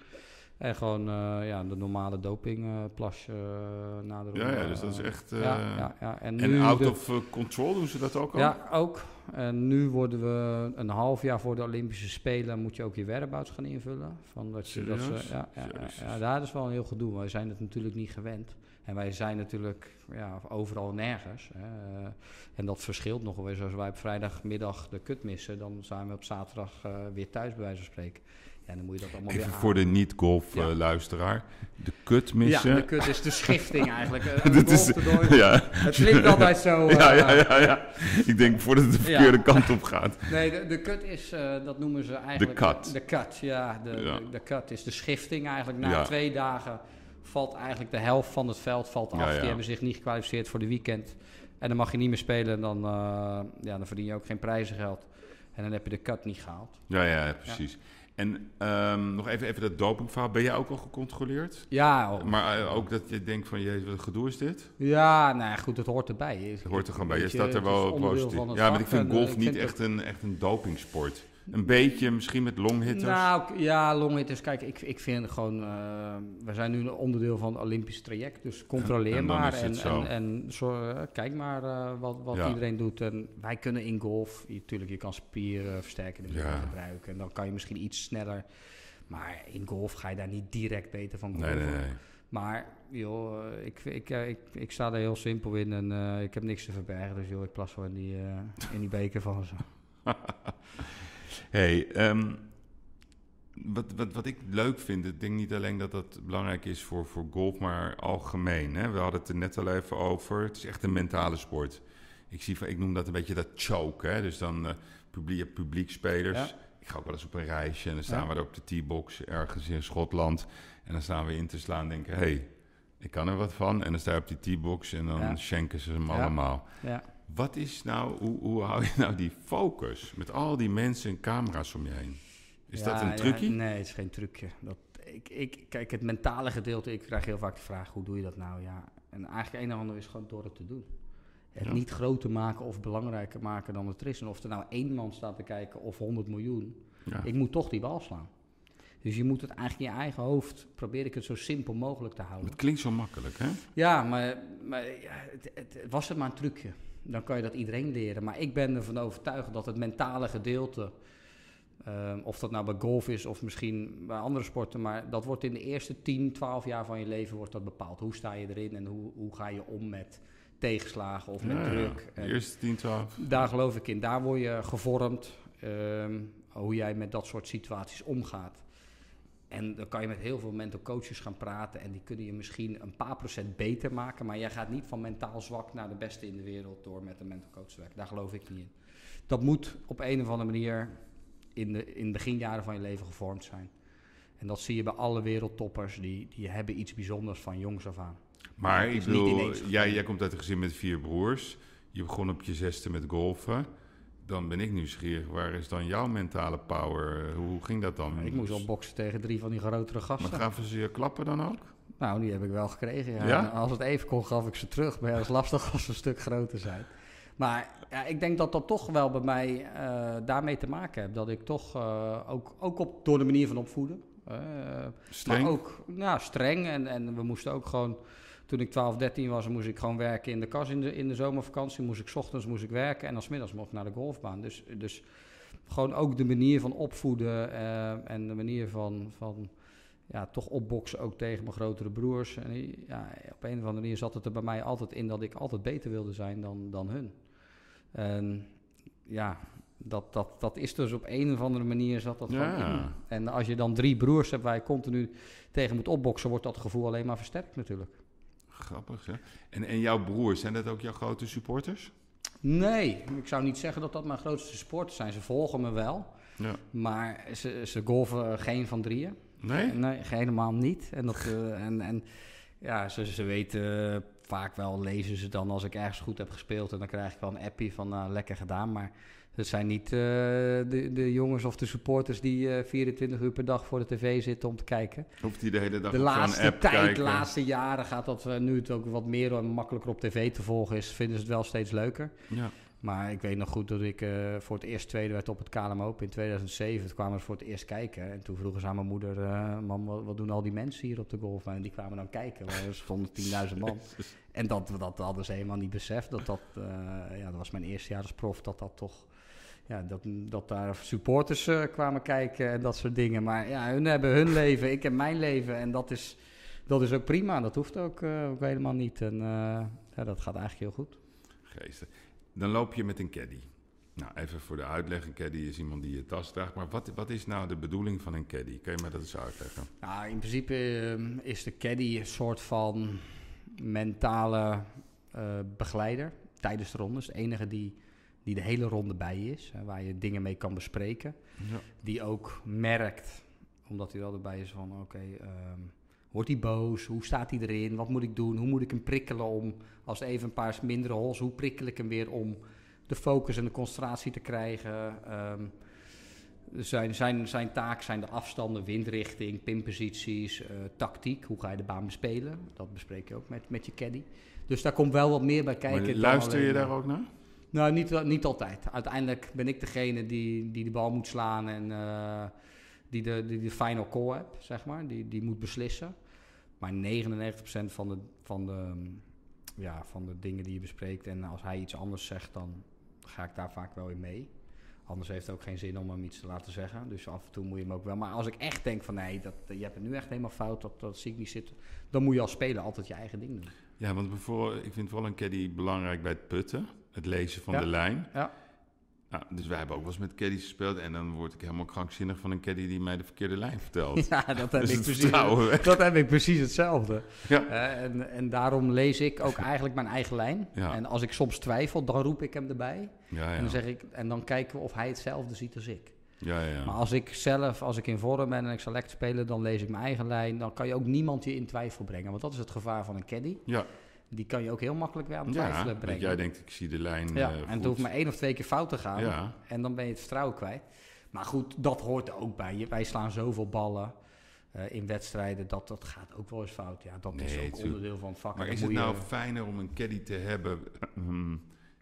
En gewoon uh, ja, de normale dopingplasje uh, na de ronde. Ja, ja, dus dat is echt... Uh, ja, ja, ja. En, en out de, of control doen ze dat ook al? Ja, ook. En nu worden we een half jaar voor de Olympische Spelen... moet je ook je whereabouts gaan invullen. Van dat je, dat ze, ja, ja, ja, ja, daar is wel een heel gedoe. Wij zijn het natuurlijk niet gewend. En wij zijn natuurlijk ja, overal nergens. Hè. En dat verschilt nog wel eens. Als wij op vrijdagmiddag de kut missen... dan zijn we op zaterdag weer thuis, bij wijze van spreken. Ja, dan moet je dat allemaal Even weer voor de niet-golf-luisteraar. Ja. De kut missen. Ja, de kut is de schifting eigenlijk. Uh, is, ja. Het klinkt altijd zo... Uh, ja, ja, ja, ja, Ik denk voordat het de verkeerde ja. kant op gaat. Nee, de, de kut is, uh, dat noemen ze eigenlijk... De cut. De cut, ja. De, ja. de, is de schifting eigenlijk. Na twee dagen valt eigenlijk de helft van het veld valt af. Die hebben zich niet gekwalificeerd voor de weekend. En dan mag je niet meer spelen. En dan, ja, dan verdien je ook geen prijzengeld. En dan heb je de cut niet gehaald. Ja, ja, precies. En um, nog even, even dat dopingverhaal. Ben jij ook al gecontroleerd? Ja. Maar uh, ook dat je denkt van, jezus, wat gedoe is dit? Ja, nou ja, goed, het hoort erbij. Het hoort er gewoon bij. Je staat er wel positief. Ja, maar ik vind golf en, niet echt, een, echt een dopingsport. Een beetje misschien met longhitters? Nou, ja, longhitters. Kijk, ik, ik vind gewoon... Uh, we zijn nu een onderdeel van het Olympisch traject. Dus controleer en, maar. En, en, en zo, uh, kijk maar uh, wat, wat ja. iedereen doet. En wij kunnen in golf... Natuurlijk, je kan spieren versterken ja. gebruiken. En dan kan je misschien iets sneller... Maar in golf ga je daar niet direct beter van golven. Nee, nee, nee. Maar joh, ik, ik, ik, ik, sta er heel simpel in en uh, ik heb niks te verbergen. Dus joh, ik plas wel in die, uh, in die beker van zo. Hey, um, wat, wat, wat ik leuk vind, ik denk niet alleen dat dat belangrijk is voor, voor golf, maar algemeen. Hè? We hadden het er net al even over. Het is echt een mentale sport. Ik, zie, ik noem dat een beetje dat choke. Hè? Dus dan uh, publiek, publiekspelers. Ja. Ik ga ook wel eens op een reisje en dan staan ja. we op de T-box ergens in Schotland. En dan staan we in te slaan en denken, hé, hey, ik kan er wat van. En dan sta je op die T-box en dan ja. schenken ze hem allemaal. Ja. Wat is nou, hoe, hoe hou je nou die focus met al die mensen en camera's om je heen? Is ja, dat een trucje? Ja, nee, het is geen trucje. Dat, ik, ik, kijk, het mentale gedeelte, ik krijg heel vaak de vraag, hoe doe je dat nou? Ja, en eigenlijk een en ander is gewoon door het te doen. Het ja. niet groter maken of belangrijker maken dan het is. En of er nou één man staat te kijken of 100 miljoen, ik moet toch die bal slaan. Dus je moet het eigenlijk in je eigen hoofd, probeer ik het zo simpel mogelijk te houden. Het klinkt zo makkelijk, hè? Ja, maar, maar het, het, was het maar een trucje. Dan kan je dat iedereen leren. Maar ik ben ervan overtuigd dat het mentale gedeelte, ehm, of dat nou bij golf is of misschien bij andere sporten, maar dat wordt in de eerste 10, 12 jaar van je leven wordt dat bepaald. Hoe sta je erin en hoe, hoe ga je om met tegenslagen of met Ja, ja. druk. De En eerste 10, 12. daar geloof ik in. Daar word je gevormd ehm, hoe jij met dat soort situaties omgaat. En dan kan je met heel veel mental coaches gaan praten en die kunnen je misschien een paar procent beter maken. Maar jij gaat niet van mentaal zwak naar de beste in de wereld door met een mental coach te werken. Daar geloof ik niet in. Dat moet op een of andere manier in de, in de beginjaren van je leven gevormd zijn. En dat zie je bij alle wereldtoppers. Die, die hebben iets bijzonders van jongs af aan. Maar ik bedoel, jij, jij komt uit een gezin met vier broers. Je begon op je zesde met golfen. Dan ben ik nieuwsgierig. Waar is dan jouw mentale power? Hoe ging dat dan? Ik moest al boksen tegen drie van die grotere gasten. Maar gaven ze je klappen dan ook? Nou, die heb ik wel gekregen. Ja. Als het even kon, gaf ik ze terug. Maar dat is lastig als ze een stuk groter zijn. Maar ja, ik denk dat dat toch wel bij mij eh, daarmee te maken heeft. Dat ik toch eh, ook, ook op, door de manier van opvoeden. eh, Streng? Maar ook ja, streng. En, en we moesten ook gewoon. Toen ik 12, 13 was, moest ik gewoon werken in de kas in de, in de zomervakantie. Moest ik 's ochtends moest ik werken en dan 's middags mocht ik naar de golfbaan. Dus, dus gewoon ook de manier van opvoeden eh, en de manier van, van ja, toch opboksen ook tegen mijn grotere broers. En ja, op een of andere manier zat het er bij mij altijd in dat ik altijd beter wilde zijn dan, dan hun. En ja, dat, dat, dat is dus op een of andere manier zat dat Ja. gewoon in. En als je dan drie broers hebt waar je continu tegen moet opboksen, wordt dat gevoel alleen maar versterkt natuurlijk. Grappig, hè? En, en jouw broers, zijn dat ook jouw grote supporters? Nee, ik zou niet zeggen dat dat mijn grootste sporters zijn. Ze volgen me wel, Ja. maar ze, ze golven geen van drieën. Nee? Nee, helemaal niet. En, dat, eh, en, en ja, ze, ze weten eh, vaak wel, lezen ze dan als ik ergens goed heb gespeeld. En dan krijg ik wel een appie van nou, lekker gedaan. Maar het zijn niet eh, de, de jongens of de supporters die eh 24 uur per dag voor de tv zitten om te kijken. Hoeft hij de hele dag De laatste app tijd, de kijken? laatste jaren gaat dat eh, nu het ook wat meer en makkelijker op tv te volgen is, vinden ze het wel steeds leuker. Ja. Maar ik weet nog goed dat ik eh, voor het eerst tweede werd op het KLM Open in 2007. Toen kwamen ze voor het eerst kijken. En toen vroegen ze aan mijn moeder, eh, mam, wat, wat doen al die mensen hier op de golfbaan? En die kwamen dan kijken. Er stonden 10.000 man. En dat, dat hadden ze helemaal niet beseft. Dat, dat, eh, ja, dat was mijn eerste jaar als prof. Dat dat toch... Ja, dat, dat daar supporters kwamen kijken en dat soort dingen. Maar ja, hun hebben hun leven, ik heb mijn leven. En dat is, dat is ook prima. Dat hoeft ook, ook helemaal niet. En ja, dat gaat eigenlijk heel goed. Geestig. Dan loop je met een caddy. Nou, even voor de uitleg. Een caddy is iemand die je tas draagt. Maar wat, wat is nou de bedoeling van een caddy? Kan je mij dat eens uitleggen? Nou, in principe eh, is de caddy een soort van mentale eh, begeleider tijdens de rondes. De enige die, die de hele ronde bij je is, hè, waar je dingen mee kan bespreken. Ja. Die ook merkt, omdat hij er altijd bij is van, oké, ehm, wordt hij boos? Hoe staat hij erin? Wat moet ik doen? Hoe moet ik hem prikkelen om, als even een paar mindere holes, hoe prikkel ik hem weer om de focus en de concentratie te krijgen? Ehm, zijn, zijn, zijn taak zijn de afstanden, windrichting, pinposities, eh, tactiek. Hoe ga je de baan bespelen? Dat bespreek je ook met, met je caddy. Dus daar komt wel wat meer bij kijken. Maar luister je daar maar- ook naar? Nou, niet, niet altijd. Uiteindelijk ben ik degene die, die de bal moet slaan en eh, die, de, die de final call hebt, zeg maar. Die, die moet beslissen. Maar 99% van de, van, de, mm, ja, van de dingen die je bespreekt en als hij iets anders zegt, dan ga ik daar vaak wel in mee. Anders heeft het ook geen zin om hem iets te laten zeggen. Dus af en toe moet je hem ook wel. Maar als ik echt denk van nee, dat, je hebt het nu echt helemaal fout, dat, dat zie ik niet zitten. Dan moet je als speler altijd je eigen ding doen. Ja, want bijvoorbeeld, ik vind wel een caddy belangrijk bij het putten. Het lezen van Ja. de lijn. Ja. Nou, dus wij hebben ook wel eens met caddies gespeeld. En dan word ik helemaal krankzinnig van een caddy die mij de verkeerde lijn vertelt. Ja, dat heb, Dus ik precies, dat heb ik precies hetzelfde. Ja. Eh, en, en daarom lees ik ook eigenlijk mijn eigen lijn. Ja. En als ik soms twijfel, dan roep ik hem erbij. Ja, En, dan zeg ik, en dan kijken we of hij hetzelfde ziet als ik. ja, ja. Maar als ik zelf, als ik in vorm ben en ik lekker spelen, dan lees ik mijn eigen lijn. Dan kan je ook niemand je in twijfel brengen. Want dat is het gevaar van een caddy. Ja, Die kan je ook heel makkelijk weer aan het ja twijfelen dat brengen. jij denkt, ik zie de lijn ja, eh, en het hoeft maar één of twee keer fout te gaan. Ja, En dan ben je het vertrouwen kwijt. Maar goed, dat hoort er ook bij. Je- Wij slaan zoveel ballen eh, in wedstrijden. Dat, dat gaat ook wel eens fout. Ja, dat is ook onderdeel van het vak. maar is het nou je- fijner om een caddy te hebben...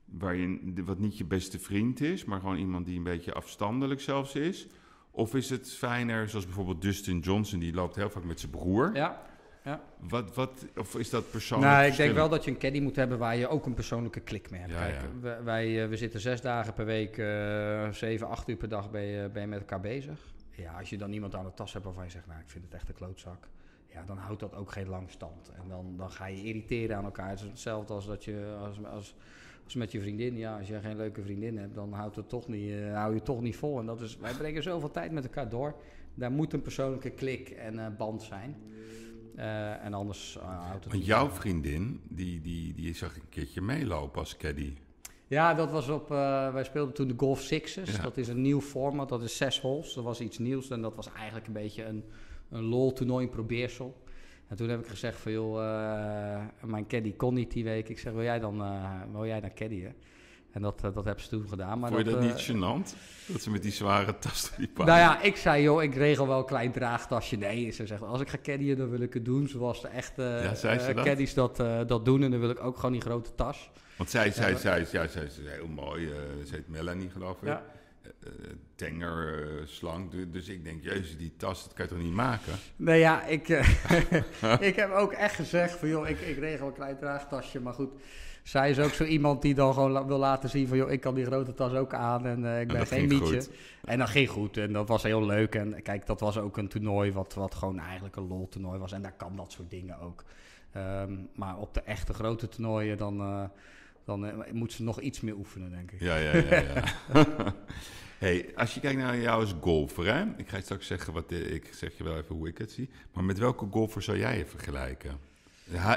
waar je, de- wat niet je beste vriend is... maar gewoon iemand die een beetje afstandelijk zelfs is... Of is het fijner, zoals bijvoorbeeld Dustin Johnson, die loopt heel vaak met zijn broer. Ja, ja. Wat, wat, of is dat persoonlijk Nou, ik denk wel dat je een caddy moet hebben waar je ook een persoonlijke klik mee hebt. Ja, Kijk, ja. we- wij eh, we zitten zes dagen per week, eh zeven, acht uur per dag ben je, ben je met elkaar bezig. Ja, als je dan iemand aan de tas hebt waarvan je zegt, nou, ik vind het echt een klootzak. Ja, dan houdt dat ook geen lang stand. En dan, dan ga je irriteren aan elkaar. Het is hetzelfde als dat je als, als, als met je vriendin. Ja, als je geen leuke vriendin hebt, dan houdt het toch niet, eh, hou je het toch niet vol. En dat is, wij brengen zoveel tijd met elkaar door. Daar moet een persoonlijke klik en eh, band zijn. Eh, en anders eh, houdt het Want jouw vriendin, die, die, die zag ik een keertje meelopen als caddy. Ja, dat was op. eh, wij speelden toen de Golf Sixes. Ja. Dat is een nieuw format. Dat is zes holes. Dat was iets nieuws. En dat was eigenlijk een beetje een, een lol-toernooi, een probeersel. En toen heb ik gezegd van joh, mijn caddy kon niet die week. Ik zeg, wil jij dan, wil jij dan caddyen? En dat, eh, dat hebben ze toen gedaan. Maar Vond je dat eh, niet gênant? Dat ze met die zware tas die Nou ja, ik zei joh, ik regel wel een klein draagtasje. Nee, ze zegt, als ik ga caddyen, dan wil ik het doen zoals de echte Ja, ze eh, dat? caddies dat, eh, dat doen. En dan wil ik ook gewoon die grote tas. Want zij, zij, Ja, zij, ja, zij is heel mooi. eh, ze heet Melanie, geloof ik. Ja. Eh, eh, tenger, eh, slank. Du- Dus ik denk, jezus, die tas, dat kan je toch niet maken? Nee, ja, ik, eh, ik heb ook echt gezegd van, joh, ik, ik regel een klein draagtasje. Maar goed, zij is ook zo iemand die dan gewoon la- wil laten zien van, joh, ik kan die grote tas ook aan en eh, ik ben geen mietje. goed. En dat ging goed en dat was heel leuk. En kijk, dat was ook een toernooi wat, wat gewoon eigenlijk een lol toernooi was. En daar kan dat soort dingen ook. Ehm, maar op de echte grote toernooien, dan, eh, dan eh, moet ze nog iets meer oefenen, denk ik. Ja, ja, ja. ja. hey, als je kijkt naar jou als golfer, hè? Ik ga je straks zeggen wat de- ik zeg je wel even hoe ik het zie. Maar met welke golfer zou jij je vergelijken?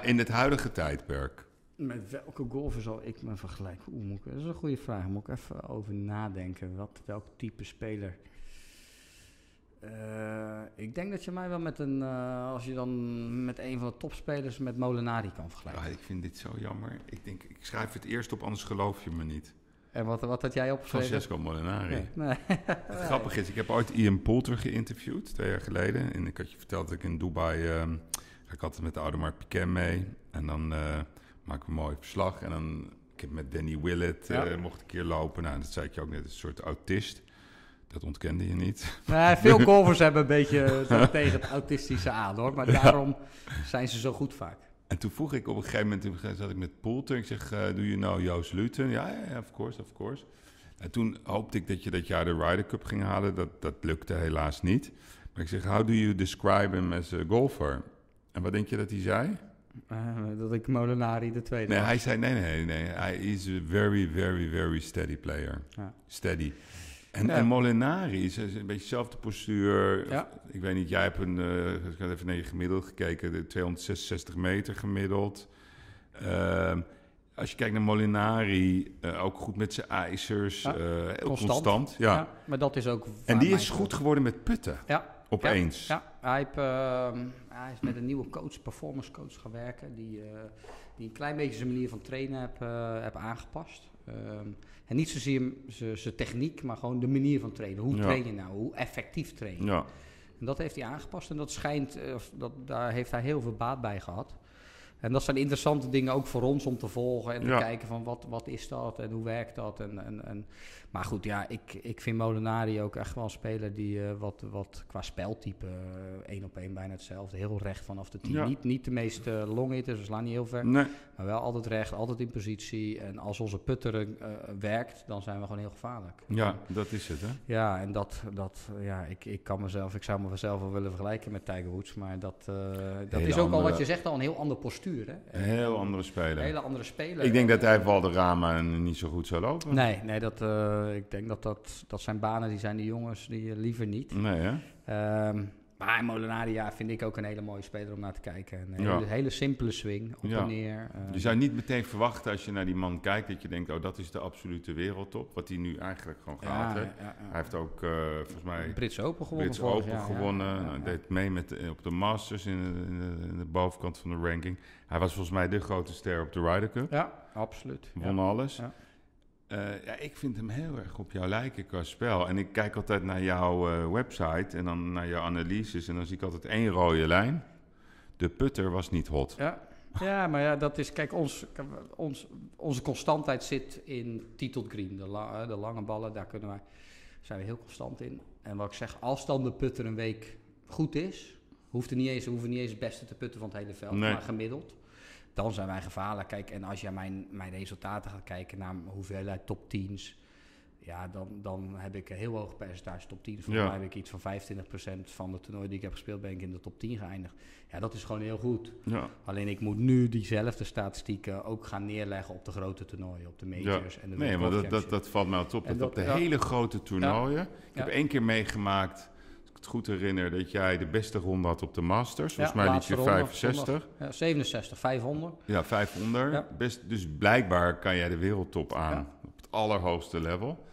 In het huidige tijdperk. Met welke golfer zal ik me vergelijken? Oeh, moet ik, dat is een goede vraag. Moet ik even over nadenken. Wat, welk type speler? Eh, ik denk dat je mij wel met een, eh, als je dan met een van de topspelers met Molinari kan vergelijken. Ik vind dit zo jammer. Ik denk, ik schrijf het eerst op, anders geloof je me niet. En wat, wat had jij opgeschreven? Francesco Molinari. Nee. nee. Het grappige is, ik heb ooit Ian Poulter geïnterviewd, twee jaar geleden. En ik had je verteld dat ik in Dubai... ga ik altijd met de Audemars Piquet mee. En dan eh we een mooi verslag. En dan... Ik heb met Danny Willett eh, mocht een keer lopen. Nou, dat zei ik je ook net, een soort autist. Dat ontkende je niet. Nee, veel golfers hebben een beetje zo tegen het autistische aan hoor. Maar daarom zijn ze zo goed vaak. En toen vroeg ik op een gegeven moment, toen zat ik met Poulter. Ik zeg, eh do you know Joost Luiten? Ja, ja, ja, of course, of course. En toen hoopte ik dat je dat jaar de Ryder Cup ging halen. Dat, dat lukte helaas niet. Maar ik zeg, how do you describe him as a golfer? En wat denk je dat hij zei? Eh, dat ik Molinari de tweede Nee, was. hij zei, nee, nee, nee. Hij is a very, very, very steady player. Ja. Steady. En, Ja. en Molinari is, een beetje dezelfde postuur. Ja. Ik weet niet, jij hebt een, eh, ik had even naar je gemiddeld gekeken, de 266 meter gemiddeld. Ehm, als je kijkt naar Molinari, eh, ook goed met zijn ijzers, Ja, heel constant. constant. ja. Maar dat is ook... En die is goed geworden met putten, Ja, opeens. Ja, hij, heeft, ehm, hij is met een nieuwe coach, performance coach gaan werken, die, eh, die een klein beetje zijn manier van trainen heb, eh, heb aangepast. Ehm, en niet zozeer zijn techniek, maar gewoon de manier van trainen. Hoe Ja. train je nou? Hoe effectief train je? Ja. En dat heeft hij aangepast en dat schijnt, eh, of dat, daar heeft hij heel veel baat bij gehad. En dat zijn interessante dingen ook voor ons om te volgen en te Ja. kijken van wat, wat is dat en hoe werkt dat. En, en, en, maar goed, ja, ik, ik vind Molinari ook echt wel een speler die eh, wat, wat qua speltype eh, één op één bijna hetzelfde. Heel recht vanaf de tien. Ja. Niet, niet de meest uh, long hitters, we slaan niet heel ver. Nee, Maar wel altijd recht, altijd in positie. En als onze putter eh, werkt, dan zijn we gewoon heel gevaarlijk. ja, dat is het, hè? Ja, en dat, dat ja, ik, ik kan mezelf, ik zou mezelf wel willen vergelijken met Tiger Woods, maar dat, eh, dat is ook al wat je zegt, al een heel andere postuur, hè? Een heel andere Een speler. hele andere speler. Ik denk dat hij Valderrama niet zo goed zou lopen. Nee, nee, dat, eh, ik denk dat, dat dat zijn banen, die zijn die jongens die eh, liever niet. Nee, hè? Ehm, maar Molinari, ja, vind ik ook een hele mooie speler om naar te kijken. Een Ja. hele, simpele swing, op Ja. en neer. eh, Je zou niet meteen verwachten als je naar die man kijkt dat je denkt, oh dat is de absolute wereldtop. Wat hij nu eigenlijk gewoon ja, ja. Hij heeft ook eh, volgens mij Brits Open gewonnen Brits Open jaar, gewonnen. Nou, deed mee met de- op de Masters in de, in, de, in de bovenkant van de ranking. Hij was volgens mij de grote ster op de Ryder Cup. Ja, absoluut. Won alles. Ja. Eh, ja, ik vind hem heel erg op jou lijken qua spel. En ik kijk altijd naar jouw eh, website en dan naar jouw analyses. En dan zie ik altijd één rode lijn. De putter was niet hot. Ja. ja, maar ja, dat is, kijk, ons, ons, onze constantheid zit in titled green. De, la- de lange ballen, daar kunnen wij, zijn we heel constant in. En wat ik zeg, als dan de putter een week goed is, Hoeft er niet eens, hoeven niet eens het beste te putten van het hele veld, Nee. maar gemiddeld. Dan zijn wij gevaarlijk. Kijk, en als je mijn, mijn resultaten gaat kijken naar hoeveelheid top 10's, ja, dan, dan heb ik een heel hoog percentage top 10. Volgens Ja. mij heb ik iets van 25% van de toernooi die ik heb gespeeld, ben ik in de top 10 geëindigd. Ja, dat is gewoon heel goed. Ja. Alleen ik moet nu diezelfde statistieken ook gaan neerleggen op de grote toernooien, op de majors en de Nee, maar Golf dat, dat, dat valt mij op. En Dat op de dat- hele grote toernooien. Ik heb één keer meegemaakt, het goed herinner, dat jij de beste ronde had op de Masters. Volgens Ja, mij liet je ronde, 65. zondag. Ja, 67, 500. Ja, 500. Ja. Best, dus blijkbaar kan jij de wereldtop aan. Op het allerhoogste level.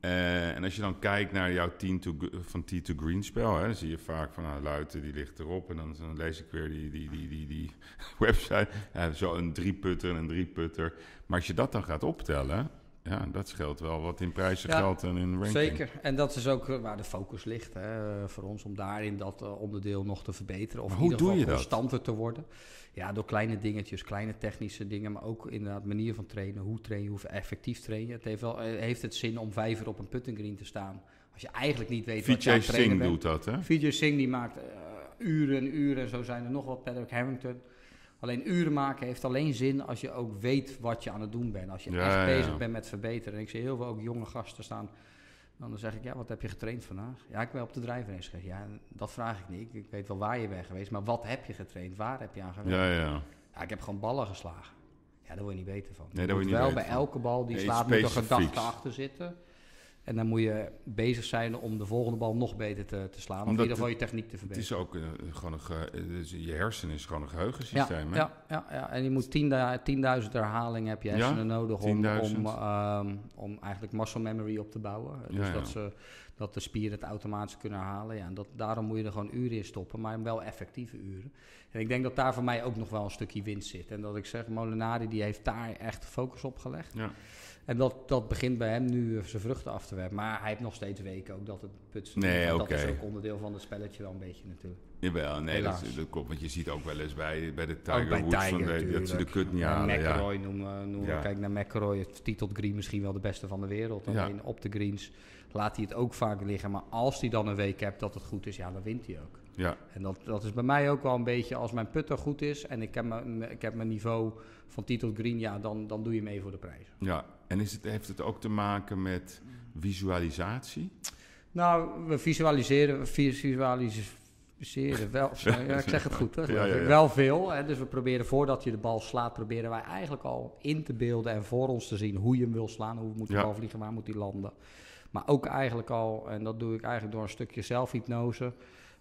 Eh, en als je dan kijkt naar jouw tee to, van tee to green spel, hè, dan zie je vaak van nou, Luiten die ligt erop. En dan, dan lees ik weer die, die, die, die, die website. Ja, zo een drie putter en een drie putter. Maar als je dat dan gaat optellen, ja, dat scheelt wel wat in prijzen Ja, geld en in ranking. Zeker. En dat is ook eh, waar de focus ligt hè, voor ons, om daarin dat eh, onderdeel nog te verbeteren. Of Maar in hoe ieder doe geval dat? constanter te worden. Ja, door kleine dingetjes, kleine technische dingen, maar ook inderdaad manier van trainen. Hoe train je, hoe effectief train je. Het heeft, wel, eh, heeft het zin om vijf uur op een putting green te staan. Als je eigenlijk niet weet wat je aan het trainen Singh bent. doet dat, hè? VJ Singh die maakt uren en uren. Zo zijn er nog wat. Patrick Harrington. Alleen uren maken heeft alleen zin als je ook weet wat je aan het doen bent. Als je Ja, echt ja, bezig bent met verbeteren. En ik zie heel veel ook jonge gasten staan. Dan zeg ik, ja, wat heb je getraind vandaag? Ja, ik ben op de drijfrace geweest. Ja, dat vraag ik niet. Ik weet wel waar je bent geweest. Maar wat heb je getraind? Waar heb je aan gewerkt? Ja, ja. Ja, ik heb gewoon ballen geslagen. Ja, daar word je niet beter van. Nee, daar word je niet wel bij van. elke bal die slaat moet een gedachte achter zitten. En dan moet je bezig zijn om de volgende bal nog beter te, te slaan. Of in ieder geval je techniek te Het verbeteren. is ook eh, gewoon een je hersenen is gewoon een Ja, geheugensysteem. hè? ja, ja, ja, en je moet 10.000 herhalingen heb je Ja, hersenen nodig om, 10.000. om, ehm, om eigenlijk muscle memory op te bouwen. Dus Ja, ja. Dat, ze, dat de spieren het automatisch kunnen herhalen. Ja, en dat, daarom moet je er gewoon uren in stoppen, maar wel effectieve uren. En ik denk dat daar voor mij ook nog wel een stukje winst zit. En dat ik zeg, Molinari die heeft daar echt focus op gelegd. Ja. En dat, dat begint bij hem nu eh, zijn vruchten af te werpen. Maar hij heeft nog steeds weken ook dat het putsen. Nee, dat oké. is ook onderdeel van het spelletje wel een beetje natuurlijk. Jawel, nee, dat, dat klopt. Want je ziet ook wel eens bij, bij de Tiger Woods Tiger van de, dat ze de kut niet Ja, halen. Ja. McElroy noemen, noemen Ja. Kijk naar McElroy, het titelt green misschien wel de beste van de wereld. Ja. Alleen op de greens laat hij het ook vaak liggen. Maar als hij dan een week hebt dat het goed is, ja, dan wint hij ook. Ja, En dat, dat is bij mij ook wel een beetje, als mijn putter goed is en ik heb mijn, ik heb mijn niveau van titel green, ja, dan, dan doe je mee voor de prijs. ja. En is het, heeft het ook te maken met visualisatie? Nou, we visualiseren, we visualiseren wel, ja, ik zeg het goed, hè, Ja, ja, ja. wel veel. Hè, dus we proberen voordat je de bal slaat, proberen wij eigenlijk al in te beelden en voor ons te zien hoe je hem wil slaan, hoe moet Ja. bal vliegen, waar moet hij landen. Maar ook eigenlijk al, en dat doe ik eigenlijk door een stukje zelfhypnose.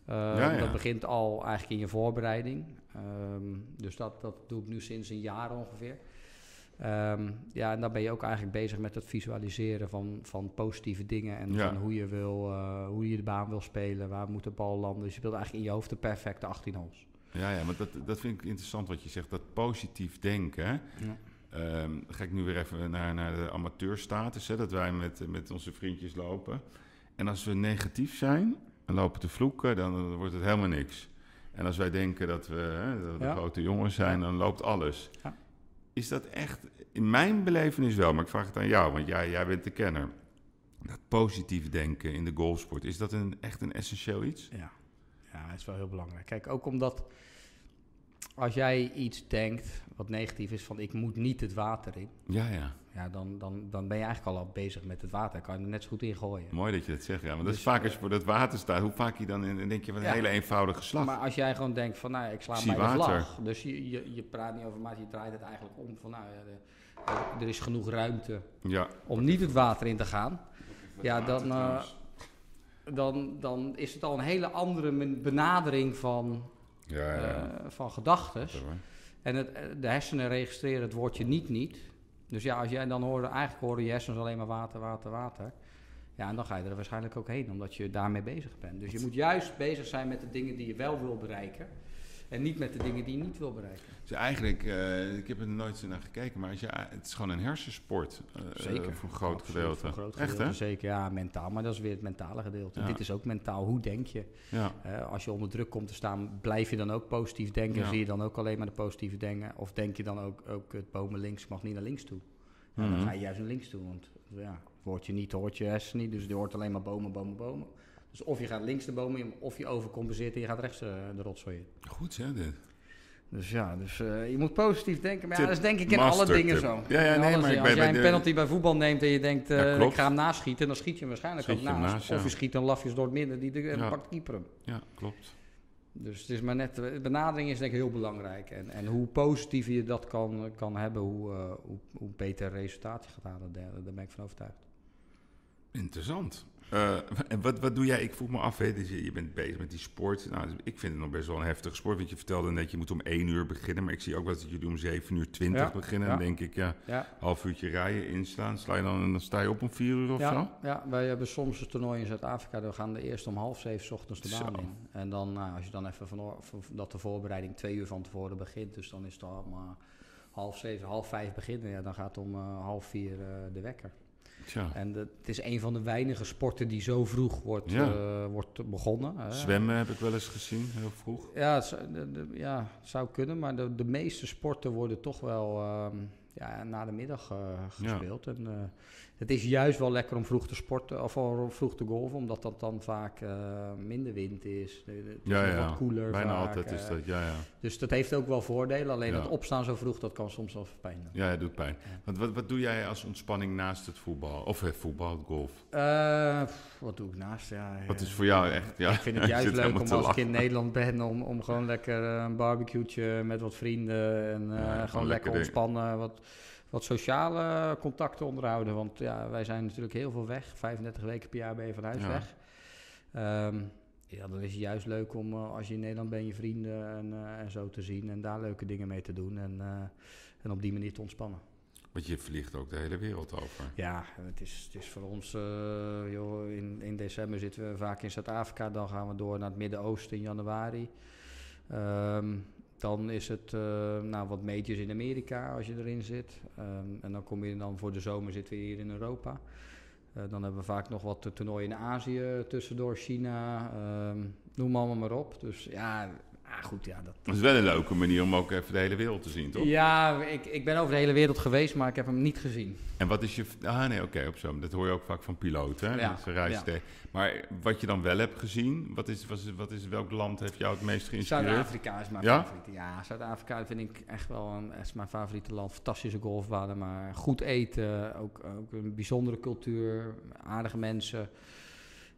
Eh. Dat begint al eigenlijk in je voorbereiding. Ehm, dus dat, dat doe ik nu sinds een jaar ongeveer. Ehm, ja, en dan ben je ook eigenlijk bezig met het visualiseren van, van positieve dingen. En Ja. van hoe je, wil, eh, hoe je de baan wil spelen, waar moet de bal landen. Dus je speelt eigenlijk in je hoofd de perfecte 18 holes. Ja, ja, maar dat, dat vind ik interessant wat je zegt. Dat positief denken. Ja. Ehm, ga ik nu weer even naar, naar de amateurstatus. Hè, dat wij met, met onze vriendjes lopen. En als we negatief zijn en lopen te vloeken, dan, dan wordt het helemaal niks. En als wij denken dat we hè, dat Ja. grote jongens zijn, dan loopt alles. Ja. Is dat echt, in mijn belevenis wel, maar ik vraag het aan jou, want jij, jij bent de kenner. Dat positief denken in de golfsport, is dat een, echt een essentieel iets? Ja. ja, dat is wel heel belangrijk. Kijk, ook omdat als jij iets denkt wat negatief is van ik moet niet het water in. Ja, ja. Ja, dan, dan, dan ben je eigenlijk al bezig met het water. Kan je er net zo goed in gooien. Mooi dat je dat zegt, ja. Want dat is Dus, vaak als je voor dat water staat, hoe vaak je dan in, denk je van een Ja. hele eenvoudige slag. Maar als jij gewoon denkt van, nou, ik sla bij de vlag. Dus je, je, je praat niet over maar je draait het eigenlijk om van, nou, de- er- is genoeg ruimte ja. om niet het water in te gaan. Ja, dan, eh, dan, dan is het al een hele andere benadering van, Ja, ja. eh, van gedachten. En het, eh, de hersenen registreren het woordje niet niet. Dus ja, als jij dan hoorde, eigenlijk horen je hersens alleen maar water, water, water. Ja, en dan ga je er waarschijnlijk ook heen, omdat je daarmee bezig bent. Dus je moet juist bezig zijn met de dingen die je wel wil bereiken. En niet met de dingen die je niet wil bereiken. Dus eigenlijk, eh, ik heb er nooit zo naar gekeken, maar als je, het is gewoon een hersensport. eh, Zeker. eh, voor een groot Absoluut, gedeelte. voor een groot Echt, gedeelte, hè? Zeker, ja, mentaal. Maar dat is weer het mentale gedeelte. Ja. Dit is ook mentaal. Hoe denk je? Ja. Eh, als je onder druk komt te staan, blijf je dan ook positief denken? Ja. Zie je dan ook alleen maar de positieve dingen? Of denk je dan ook, ook het bomen links mag niet naar links toe? Ja, Mhm. Dan ga je juist naar links toe, want ja, hoort je niet, hoort je hersen niet. Dus die hoort alleen maar bomen, bomen, bomen. Dus of je gaat links de boom in, of je overcompenseert en je gaat rechts uh, de rotzooi in. Goed hè, dit. Dus ja, dus, uh, je moet positief denken. Maar ja, dat is denk ik in alle dingen zo. Ja, ja, nee, maar als jij een penalty bij voetbal neemt en je denkt, uh, ik ga hem naschieten, dan schiet je hem waarschijnlijk schiet ook naast. Of je schiet een lafjes door het midden die de, en pakt keeper hem. Ja, klopt. Dus het is maar net, de benadering is denk ik heel belangrijk. En, en hoe positiever je dat kan, kan hebben, hoe, uh, hoe, hoe beter resultaat je gaat halen. Daar, daar ben ik van overtuigd. Interessant. Uh, en wat, wat doe jij? Ik vroeg me af, hè, dus je, je bent bezig met die sport. Nou, dus ik vind het nog best wel een heftige sport. Want je vertelde net, je moet om 1 uur beginnen. Maar ik zie ook wel dat jullie om 7 uur 20 ja, beginnen. Ja. Dan denk ik, ja, ja, half uurtje rijden, inslaan. Sla je dan, dan sta je op om 4 uur of ja, zo? Ja, wij hebben soms een toernooi in Zuid-Afrika. We gaan de eerst om half zeven ochtends de baan zo. in. En dan, nou, als je dan even van, dat de voorbereiding twee uur van tevoren begint. Dus dan is het al maar half zeven, half vijf beginnen. Ja, dan gaat om uh, half vier uh, de wekker. Tja. En het is een van de weinige sporten die zo vroeg wordt, ja. uh, wordt begonnen. Hè. Zwemmen heb ik wel eens gezien, heel vroeg. Ja, het, de, de, ja, het zou kunnen, maar de, de meeste sporten worden toch wel um, ja, na de middag uh, gespeeld. En, uh, het is juist wel lekker om vroeg te sporten of vroeg te golven, omdat dat dan vaak uh, minder wind is. Het is ja, ja. wat koeler. Bijna vaak, altijd is dat, ja, ja. Dus dat heeft ook wel voordelen. Alleen het opstaan zo vroeg, dat kan soms wel pijn doen. Ja, het doet pijn. Want wat, wat doe jij als ontspanning naast het voetbal? Of het voetbal, het golf? wat doe ik naast? Ja, wat is voor jou echt? Ja, ik vind het juist leuk om als ik in Nederland ben, om, om gewoon lekker een barbecue'tje met wat vrienden en gewoon, gewoon lekker ontspannen. Wat, wat sociale contacten onderhouden. Want ja, wij zijn natuurlijk heel veel weg. 35 weken per jaar ben je van huis ja. weg. Um, ja, dan is het juist leuk om uh, als je in Nederland bent je vrienden en, uh, en zo te zien. En daar leuke dingen mee te doen. En, uh, en op die manier te ontspannen. Want je vliegt ook de hele wereld over. Ja, het is, het is voor ons... joh, in, in december zitten we vaak in Zuid-Afrika. Dan gaan we door naar het Midden-Oosten in januari. Um, dan is het uh, nou, wat majors in Amerika als je erin zit. Um, en dan kom je dan voor de zomer zitten we hier in Europa. Uh, dan hebben we vaak nog wat toernooien in Azië tussendoor, China, um, noem allemaal maar op. Dus ja, ah, goed, ja. Dat, dat is wel een leuke manier om ook even de hele wereld te zien, toch? Ja, ik, ik ben over de hele wereld geweest, maar ik heb hem niet gezien. En wat is je... Ah nee, oké, okay, op zo. Dat hoor je ook vaak van piloten, hè? Ja, Ze reizen ja. Maar wat je dan wel hebt gezien, wat is, wat is, wat is, welk land heeft jou het meest geïnspireerd? Zuid-Afrika is mijn ja? favoriete. Ja, Zuid-Afrika vind ik echt wel een, is mijn favoriete land. Fantastische golfbanen, maar goed eten, ook, ook een bijzondere cultuur, aardige mensen.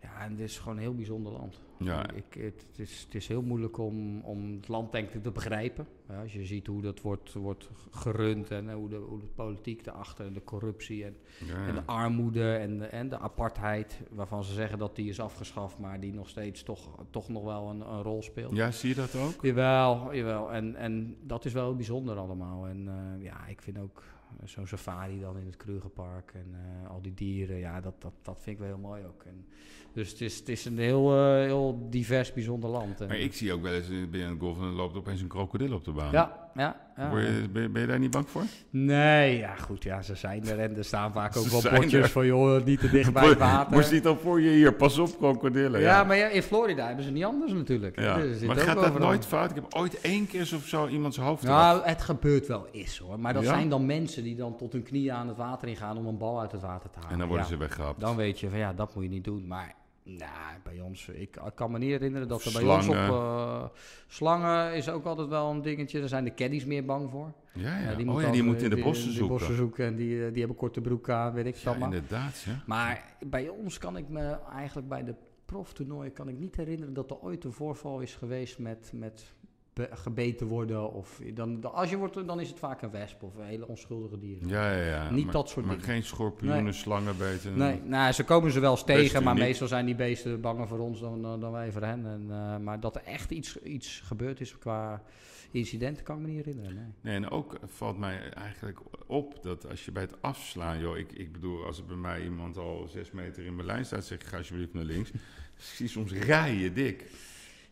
Ja, en het is gewoon een heel bijzonder land. Ja. Ik, het, het, is, het is heel moeilijk om, om het land denk ik te begrijpen. Ja, als je ziet hoe dat wordt, wordt gerund en hoe de, hoe de politiek erachter en de corruptie en, ja, en de armoede en de, en de apartheid, waarvan ze zeggen dat die is afgeschaft, maar die nog steeds toch, toch nog wel een, een rol speelt. Ja, zie je dat ook? Jawel, jawel. En, en dat is wel heel bijzonder allemaal. En uh, ja, ik vind ook zo'n safari dan in het Krugerpark en uh, al die dieren, ja, dat, dat, dat vind ik wel heel mooi ook. En, dus het is, het is een heel, uh, heel divers, bijzonder land. Maar ik zie ook wel eens, je aan het golfen en er loopt opeens een krokodil op de baan. Ja, ja. ja. Je, ben, je, ben, je, daar niet bang voor? Nee, ja goed, ja, ze zijn er en er staan vaak ook wel bordjes van, joh, niet te dicht bij het water. Moest niet al voor je hier, pas op krokodillen. Ja, ja, maar ja, in Florida hebben ze niet anders natuurlijk. Ja. Dus maar gaat dat nooit fout? Ik heb ooit één keer of zo iemands hoofd Nou, het gebeurt wel eens hoor, maar dat zijn dan mensen die dan tot hun knieën aan het water ingaan om een bal uit het water te halen. En dan worden ze weggehaald. Dan weet je van, ja, dat moet je niet doen, maar... Nou, bij ons, ik, ik kan me niet herinneren dat er bij ons op uh, slangen is ook altijd wel een dingetje. Daar zijn de caddies meer bang voor. Ja, ja. Uh, die, oh, ja, die moeten in de bossen die, zoeken. Die bossen zoeken en die, die hebben korte broek aan, weet ik ja, maar. inderdaad. Ja. Maar bij ons kan ik me eigenlijk bij de proftoernooien kan ik niet herinneren dat er ooit een voorval is geweest met, met gebeten worden. Of dan, als je wordt, dan is het vaak een wesp of een hele onschuldige dieren. Ja, ja, ja. Niet maar, dat soort maar dingen. geen schorpioenen, nee. slangen beten. Nee, nou, ze komen ze wel eens tegen, maar meestal zijn die beesten banger voor ons dan, dan, dan wij voor hen. En, uh, maar dat er echt iets, iets gebeurd is qua incidenten, kan ik me niet herinneren. Nee. nee, en ook valt mij eigenlijk op dat als je bij het afslaan, joh, ik, ik bedoel, als er bij mij iemand al zes meter in mijn lijn staat, zeg ik, ga alsjeblieft naar links. ik zie soms rijen dik.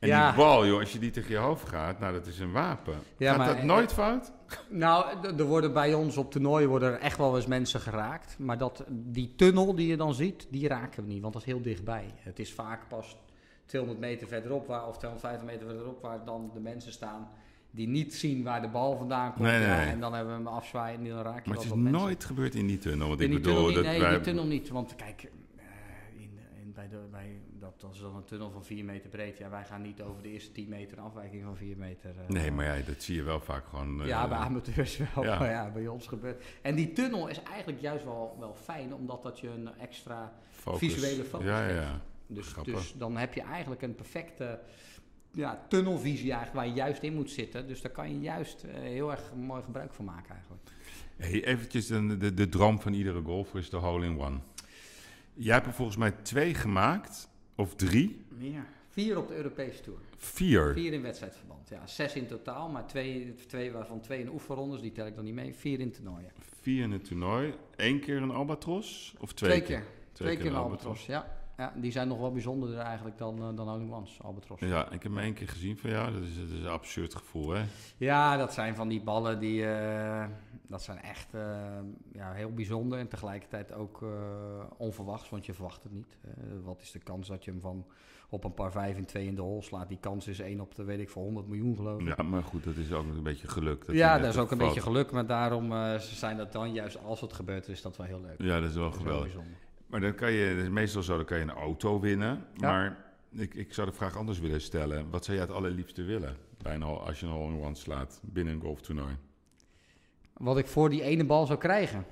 En ja. die bal, joh, als je die tegen je hoofd gaat, nou, dat is een wapen. Ja, gaat maar, dat nooit fout? Nou, er worden bij ons op toernooien worden er echt wel eens mensen geraakt. Maar dat, die tunnel die je dan ziet, die raken we niet, want dat is heel dichtbij. Het is vaak pas 200 meter verderop, waar, of 250 meter verderop, waar dan de mensen staan die niet zien waar de bal vandaan komt. Nee, nee. Ja, en dan hebben we hem afzwaaien en dan raak je Maar het is nooit mensen. gebeurd in die tunnel. Want in ik die bedoel, tunnel niet, dat nee, wij... die tunnel niet. Want kijk, uh, in, in, wij, de- wij, dat, is dan een tunnel van 4 meter breed. Ja, wij gaan niet over de eerste 10 meter een afwijking van 4 meter. eh, Nee, maar ja, dat zie je wel vaak gewoon. eh, ja, bij amateurs wel. ja. Maar ja, bij ons gebeurt. En die tunnel is eigenlijk juist wel, wel fijn, omdat dat je een extra focus. visuele focus Ja, ja, geeft. ja. Dus, dus dan heb je eigenlijk een perfecte ja, tunnelvisie eigenlijk waar je juist in moet zitten. Dus daar kan je juist eh, heel erg mooi gebruik van maken eigenlijk. Hey, eventjes de, de, de droom van iedere golfer is de hole-in-one. Jij hebt er volgens mij twee gemaakt, of drie, Ja. Vier op de Europese Tour. vier. Vier in wedstrijdverband. Ja, zes in totaal, maar twee, twee waarvan twee in oefenrondes, die tel ik dan niet mee. Vier in toernooien. Vier in het toernooi. Eén keer een albatros? Of twee, Twee keer. Twee, Twee keer een albatros, ja. ja. Die zijn nog wel bijzonderder eigenlijk dan, eh, dan in Ones, albatros. Ja, ik heb hem één keer gezien van jou. Dat is, dat is een absurd gevoel, hè? Ja, dat zijn van die ballen die. eh, dat zijn echt eh, ja, heel bijzonder en tegelijkertijd ook eh, onverwachts, want je verwacht het niet. Wat is de kans dat je hem van op een par 5 in 2 in de hol slaat? Die kans is 1 op de, weet ik, voor 100 miljoen geloof ik. Ja, maar goed, dat is ook een beetje geluk. Dat ja, dat is ook een beetje geluk, maar daarom eh, zijn dat dan juist als het gebeurt, is dat wel heel leuk. Ja, dat is wel Dat is wel geweldig. bijzonder. Maar dan kan je, is meestal zo, dan kan je een auto winnen. Ja. Maar ik, ik zou de vraag anders willen stellen. Wat zou jij het allerliefste willen bij een, als je een hole-in-one slaat binnen een golftoernooi? Wat ik voor die ene bal zou krijgen.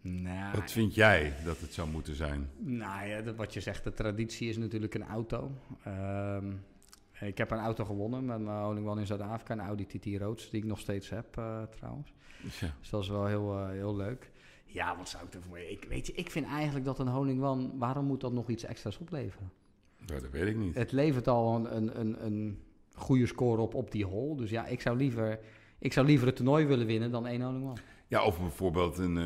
Nou, Wat vind jij dat het zou moeten zijn? Nou ja, dat, wat je zegt, de traditie is natuurlijk een auto. Ehm, ik heb een auto gewonnen met mijn Holing One in Zuid-Afrika, een Audi TT Roads, die ik nog steeds heb eh, trouwens. Ja. Dus dat is wel heel, eh, heel leuk. Ja, wat zou ik ervoor... Ik, weet je, ik vind eigenlijk dat een Holing One, waarom moet dat nog iets extra's opleveren? Nou, dat weet ik niet. Het levert al een, een, een, een goede score op op die hole. Dus ja, ik zou liever, ik zou liever het toernooi willen winnen dan één Holing One. Ja, of bijvoorbeeld een, eh,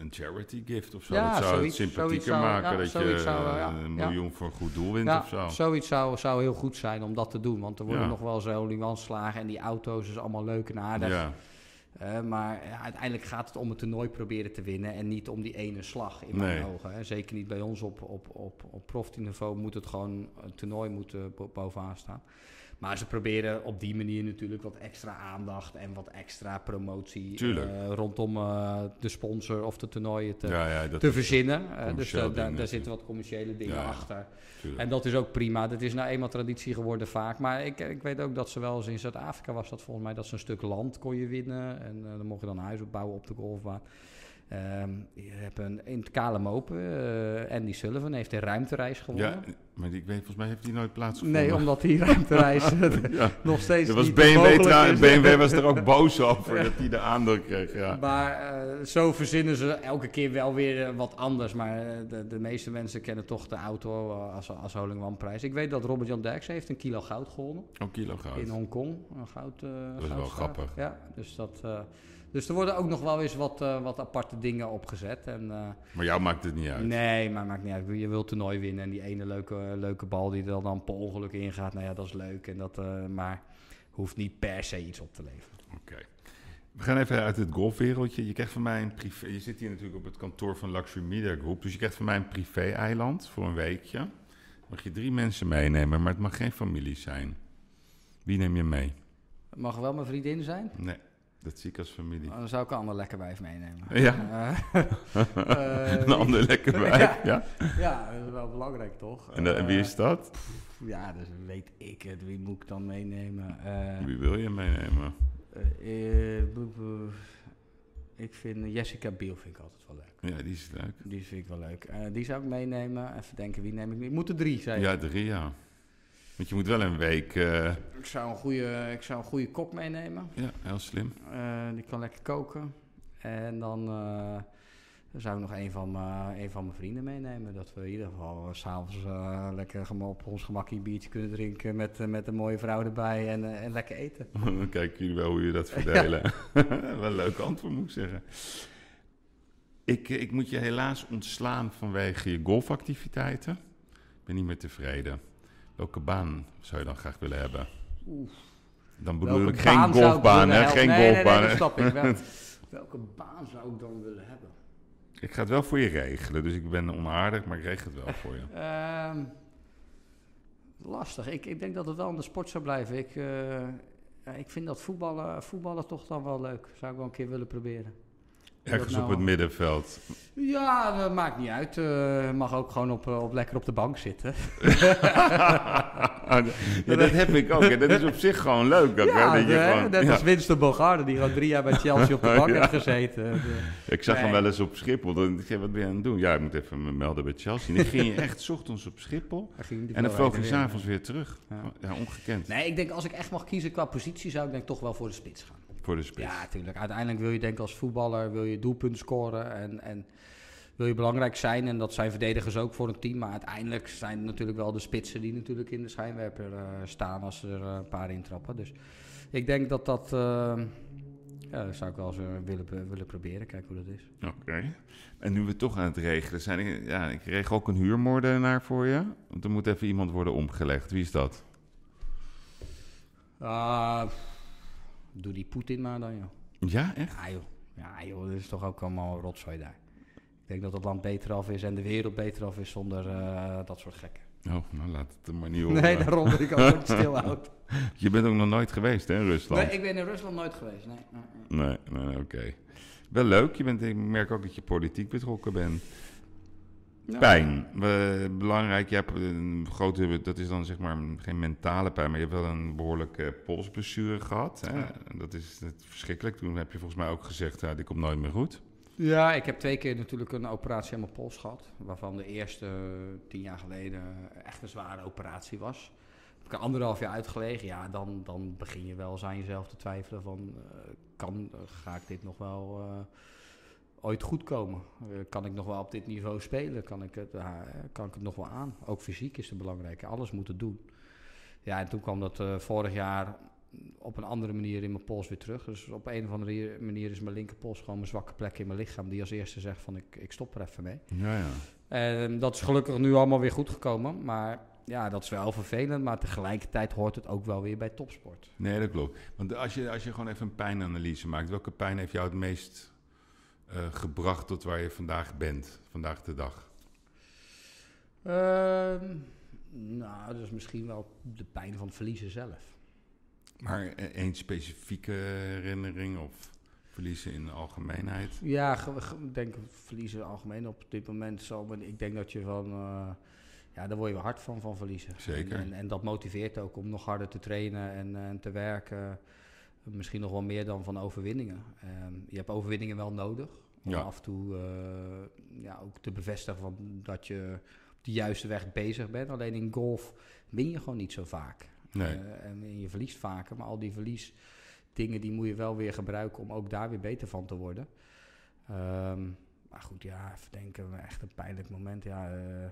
een charity gift of zo. Ja, dat zou zoiets- het sympathieker zou- maken ja, dat je zou, eh, ja, een miljoen voor een goed doel wint Ja, of zo. zoiets zou, zou heel goed zijn om dat te doen. Want er worden nog wel eens Holing slagen en die auto's is allemaal leuk en aardig. Ja, Eh, maar uiteindelijk gaat het om het toernooi proberen te winnen en niet om die ene slag in mijn Nee. ogen. Hè. Zeker niet bij ons op, op, op, op profniveau moet het gewoon, een toernooi moet bo- bovenaan staan. Maar ze proberen op die manier natuurlijk wat extra aandacht en wat extra promotie eh, rondom eh, de sponsor of de toernooien te, ja, ja, dat te verzinnen. Eh, dus daar, daar zitten wat commerciële dingen Ja, achter. En dat is ook prima. Dat is nou eenmaal traditie geworden vaak. Maar ik, ik weet ook dat ze wel eens in Zuid-Afrika was dat volgens mij dat ze een stuk land kon je winnen. En dan mocht je dan een huis opbouwen op de golfbaan. Ehm, je hebt een, in het KLM Open, eh, Andy Sullivan heeft een ruimtereis gewonnen. Ja, maar ik weet, volgens mij heeft die nooit plaatsgevonden. nee, omdat die ruimtereis ja. nog steeds Er was niet BMW. BMW was er ook boos over dat hij de aandeel kreeg. Ja. Maar eh, zo verzinnen ze elke keer wel weer eh, wat anders. Maar de, de meeste mensen kennen toch de auto als, als Holing One prijs. Ik weet dat Robert Jan Derks heeft een kilo goud gewonnen. Ook kilo goud. In Hongkong, een goud. Dat is wel grappig. Ja, dus, dat, dus er worden ook nog wel eens wat, eh, wat aparte dingen opgezet. En, eh, Maar jou maakt het niet uit. nee, maar maakt niet uit. Je wilt toernooi winnen en die ene leuke, leuke bal die er dan per ongeluk ingaat. Nou ja, dat is leuk. En dat, eh, maar hoeft niet per se iets op te leveren. Oké. We gaan even uit het golfwereldje. Je krijgt van mij een privé... Je zit hier natuurlijk op het kantoor van Luxury Media Group. Dus je krijgt van mij een privé-eiland voor een weekje. Mag je drie mensen meenemen, maar het mag geen familie zijn. Wie neem je mee? Het mag wel mijn vriendin zijn. Nee, dat zie ik als familie. Dan zou ik een ander lekker wijf meenemen. Ja, Eh, eh, een ander lekker bij. Ja. Ja. Ja, dat is wel belangrijk toch? En, dat- en wie Eh, is dat? Ja, dus weet ik het. Wie moet ik dan meenemen? Eh, Wie wil je meenemen? eh, eh, ik vind Jessica Biel vind ik altijd wel leuk. Ja, die is leuk. Die vind ik wel leuk. Eh, die zou ik meenemen. Even denken, wie neem ik niet? Moet er drie zijn. Ja, drie, ja. Want je moet wel een week... eh, Ik, zou een goede, ik zou een goede kok meenemen. ja, heel slim. Eh, die kan lekker koken. En dan eh, zou ik nog een van, mijn, een van mijn vrienden meenemen. Dat we in ieder geval s s'avonds lekker op ons gemak een biertje kunnen drinken. Met, met een mooie vrouw erbij en, en lekker eten. Dan kijken jullie wel hoe je dat verdelen. wel een leuk antwoord, moet ik zeggen. Ik, ik moet je helaas ontslaan vanwege je golfactiviteiten. Ik ben niet meer tevreden. Welke baan zou je dan graag willen hebben? Oeh. Dan bedoel Welke ik geen golfbaan, hè? Geen nee, golfbaan. nee, ik wel. Welke baan zou ik dan willen hebben? Ik ga het wel voor je regelen, dus ik ben onaardig, maar ik regel het wel voor je. Ehm, lastig. Ik, ik denk dat het wel in de sport zou blijven. Ik, eh, ik vind dat voetballen, voetballen toch dan wel leuk. Zou ik wel een keer willen proberen. Ergens nou- op het middenveld. Ja, dat maakt niet uit. Eh mag ook gewoon op, eh, op, lekker op de bank zitten. ja, dat heb ik ook. En dat is op zich gewoon leuk. Ook, ja, hè? Dat je hè, gewoon, ja. als Winston Bogarde, die gewoon drie jaar bij Chelsea op de bank Ja. heeft gezeten. De- Ik zag hem wel eens op Schiphol. Dan ik zei, wat ben je aan het doen? Ja, ik moet even me melden bij Chelsea. En dan ging je echt 's ochtends op Schiphol. En dan vloog hij weer. s'avonds weer terug. Ja. Ja, ongekend. Nee, ik denk als ik echt mag kiezen qua positie, zou ik denk toch wel voor de spits gaan. Voor de spits. Ja, natuurlijk. Uiteindelijk wil je denk ik als voetballer wil je doelpunten scoren en, en wil je belangrijk zijn. En dat zijn verdedigers ook voor een team. Maar uiteindelijk zijn het natuurlijk wel de spitsen die natuurlijk in de schijnwerper eh, staan als er eh, een paar intrappen. Dus ik denk dat dat... eh, ja, dat zou ik wel eens willen, willen proberen. Kijken hoe dat is. Oké. En nu we toch aan het regelen zijn, ik- ja, ik regel ook een huurmoordenaar voor je. Want er moet even iemand worden omgelegd. Wie is dat? Ah, doe die Poetin maar dan, joh. Ja, echt? Ja, joh. Ja, joh, dat is toch ook allemaal rotzooi daar. Ik denk dat het land beter af is en de wereld beter af is zonder eh, dat soort gekken. Oh, nou laat het er maar niet. Nee, daarom dat ik ook niet stilhoud. Je bent ook nog nooit geweest, hè, in Rusland? Nee, ik ben in Rusland nooit geweest. Nee, nee, nee. Nee, nee, nee, oké. Wel leuk. Je bent, ik merk ook dat je politiek betrokken bent. Ja. Pijn. We- belangrijk. Je hebt een grote, dat is dan zeg maar geen mentale pijn, maar je hebt wel een behoorlijke polsblessure gehad. Hè? Ja. Dat is het verschrikkelijk. Toen heb je volgens mij ook gezegd, ja, dit komt nooit meer goed. Ja, ik heb twee keer natuurlijk een operatie aan mijn pols gehad. Waarvan de eerste eh, tien jaar geleden echt een zware operatie was. Heb ik er anderhalf jaar uitgelegen. Ja, dan, dan begin je wel eens aan jezelf te twijfelen van... eh, kan, eh, ga ik dit nog wel eh, ooit goed komen? Eh, kan ik nog wel op dit niveau spelen? Kan ik, het, eh, kan ik het nog wel aan? Ook fysiek is het belangrijk. Alles moeten doen. Ja, en toen kwam dat eh, vorig jaar op een andere manier in mijn pols weer terug. Dus op een of andere manier is mijn linkerpols gewoon mijn zwakke plek in mijn lichaam. Die als eerste zegt van ik, ik stop er even mee. Ja, ja. En dat is gelukkig nu allemaal weer goed gekomen. Maar ja, dat is wel vervelend. Maar tegelijkertijd hoort het ook wel weer bij topsport. Nee, dat klopt. Want als je, als je gewoon even een pijnanalyse maakt, welke pijn heeft jou het meest eh, gebracht tot waar je vandaag bent, vandaag de dag? Ehm, nou, dat is misschien wel de pijn van het verliezen zelf. Maar eh, één specifieke herinnering of verliezen in de algemeenheid? Ja, ik denk verliezen algemeen op dit moment zo. Maar ik denk dat je van... eh, ja, daar word je wel hard van, van verliezen. Zeker. En, en, en dat motiveert ook om nog harder te trainen en, en te werken. Misschien nog wel meer dan van overwinningen. Ehm, je hebt overwinningen wel nodig. Om Ja. af en toe eh, ja, ook te bevestigen van dat je op de juiste weg bezig bent. Alleen in golf win je gewoon niet zo vaak. Nee. Eh, en je verliest vaker, maar al die verliesdingen die moet je wel weer gebruiken om ook daar weer beter van te worden. Ehm, maar goed, ja, even denken, echt een pijnlijk moment. Ja, eh,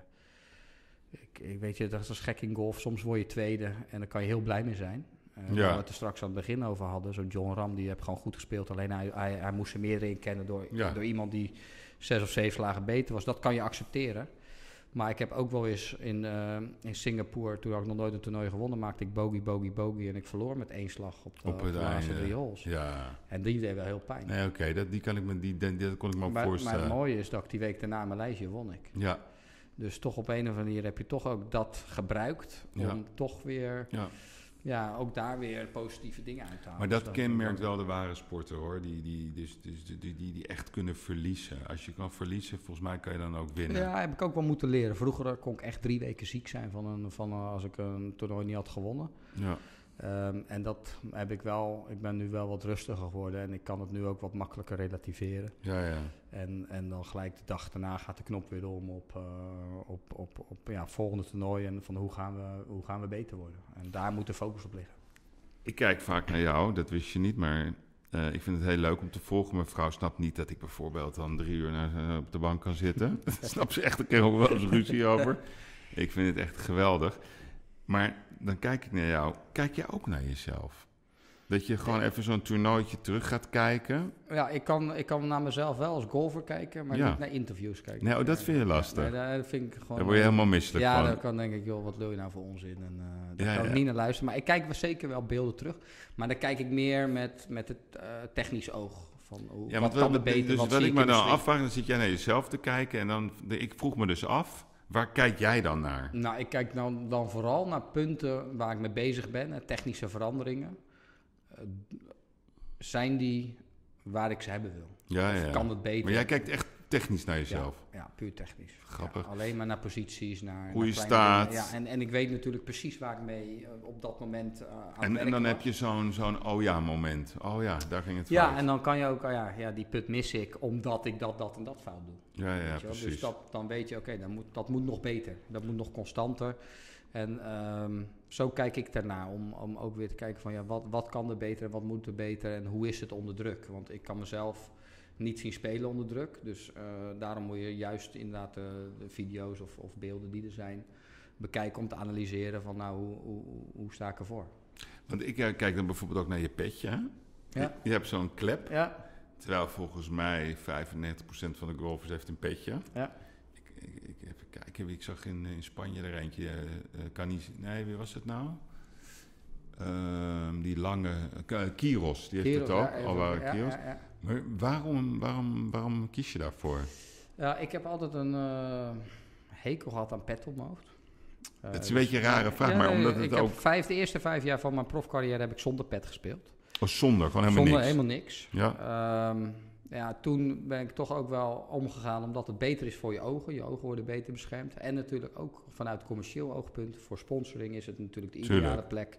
ik, ik weet je, dat is gek in golf. Soms word je tweede en daar kan je heel blij mee zijn. Eh, Ja. Waar we het er straks aan het begin over hadden. Zo'n John Ram, die heeft gewoon goed gespeeld. Alleen hij, hij, hij moest er meer in kennen door, Ja. door iemand die zes of zeven slagen beter was. Dat kan je accepteren. Maar ik heb ook wel eens in, eh, in Singapore, toen had ik nog nooit een toernooi gewonnen, maakte ik bogey, bogey, bogey. En ik verloor met één slag op de, Op de laatste drie holes. Ja. En die deed wel heel pijn. Nee, oké, dat, die kan ik me, die, die, dat kon ik me ook maar, maar voorstellen. het mooie is dat ik die week daarna mijn lijstje won ik. ja, Dus toch op een of andere manier heb je toch ook dat gebruikt om Ja. toch weer, ja. Ja, ook daar weer positieve dingen uit te halen. Maar Dus dat vind ik kenmerkt wel- de ware sporter hoor. Die, die, dus, dus, die, die, die echt kunnen verliezen. Als je kan verliezen, volgens mij kan je dan ook winnen. Ja, heb ik ook wel moeten leren. Vroeger kon ik echt drie weken ziek zijn van een, van een- als ik een toernooi niet had gewonnen. Ja. Ehm, en dat heb ik wel. Ik ben nu wel wat rustiger geworden en ik kan het nu ook wat makkelijker relativeren. Ja, ja. En, en dan gelijk de dag daarna gaat de knop weer om op, eh, op, op, op ja, volgende toernooi en van hoe gaan, we, hoe gaan we beter worden. En daar moet de focus op liggen. Ik kijk vaak naar jou, dat wist je niet, maar eh, ik vind het heel leuk om te volgen. Mijn vrouw snapt niet dat ik bijvoorbeeld dan drie uur naar, eh, op de bank kan zitten. Daar snapt ze echt een keer ook wel eens ruzie over. Ik vind het echt geweldig. Maar dan kijk ik naar jou. Kijk jij ook naar jezelf? Dat je gewoon even zo'n toernooitje terug gaat kijken. Ja, ik kan, ik kan naar mezelf wel als golfer kijken, maar Ja. niet naar interviews kijken. Nee, oh, dat vind je lastig. Nee, daar vind ik gewoon... Daar word je helemaal misselijk Ja, van. dan kan denk ik, joh, wat wil je nou voor onzin? En eh daar Ja, kan ja. ik niet naar luisteren. Maar ik kijk wel zeker wel beelden terug. Maar dan kijk ik meer met, met het eh, technisch oog. Van hoe, Ja, wat want kan wat, er beter, dus wat ik me dan afvraag, dan zit jij naar jezelf te kijken. En dan, ik vroeg me dus af, waar kijk jij dan naar? Nou, ik kijk dan, dan vooral naar punten waar ik mee bezig ben. Technische veranderingen. Zijn die waar ik ze hebben wil? Ja, Of ja. kan het beter? Maar jij kijkt echt technisch naar jezelf. Ja, ja puur technisch. Grappig. Ja, alleen maar naar posities, naar Hoe naar je staat. dingen. Ja, en, en ik weet natuurlijk precies waar ik mee eh, op dat moment eh, aan En, en dan was. heb je zo'n zo'n oh ja moment. Oh ja, daar ging het Ja, fout. en dan kan je ook, oh ja, ja, die put mis ik omdat ik dat, dat en dat fout doe. Ja, ja, wel. precies. Dus dat, dan weet je, oké, dan moet, dat moet nog beter. Dat moet nog constanter. En ehm, zo kijk ik daarna om, om ook weer te kijken van ja, wat, wat kan er beter en wat moet er beter en hoe is het onder druk. Want ik kan mezelf niet zien spelen onder druk. Dus eh, daarom moet je juist inderdaad de, de video's of, of beelden die er zijn bekijken om te analyseren van nou, hoe, hoe, hoe sta ik ervoor. Want ik eh, kijk dan bijvoorbeeld ook naar je petje. hè? Ja. Je, je hebt zo'n klep. Ja, Terwijl volgens mij 95% van de golfers heeft een petje. Ja. Ik, ik, ik even kijken, ik zag in, in Spanje er eentje. eh, eh, kan niet, nee, wie was het nou? Ehm, die lange, uh, Kiros, die heeft het ook. ja, even- ja, Kiros. ja. Maar waarom, waarom, waarom kies je daarvoor? Ja, ik heb altijd een eh, hekel gehad aan pet op mijn hoofd. Eh, Het is een beetje een rare vraag, ja, maar omdat ik het ook... heb vijf, de eerste vijf jaar van mijn profcarrière heb ik zonder pet gespeeld. Oh, zonder, gewoon helemaal zonder niks. helemaal niks. Ja, Ehm, ja, toen ben ik toch ook wel omgegaan omdat het beter is voor je ogen. Je ogen worden beter beschermd. En natuurlijk ook vanuit commercieel oogpunt. Voor sponsoring is het natuurlijk de ideale plek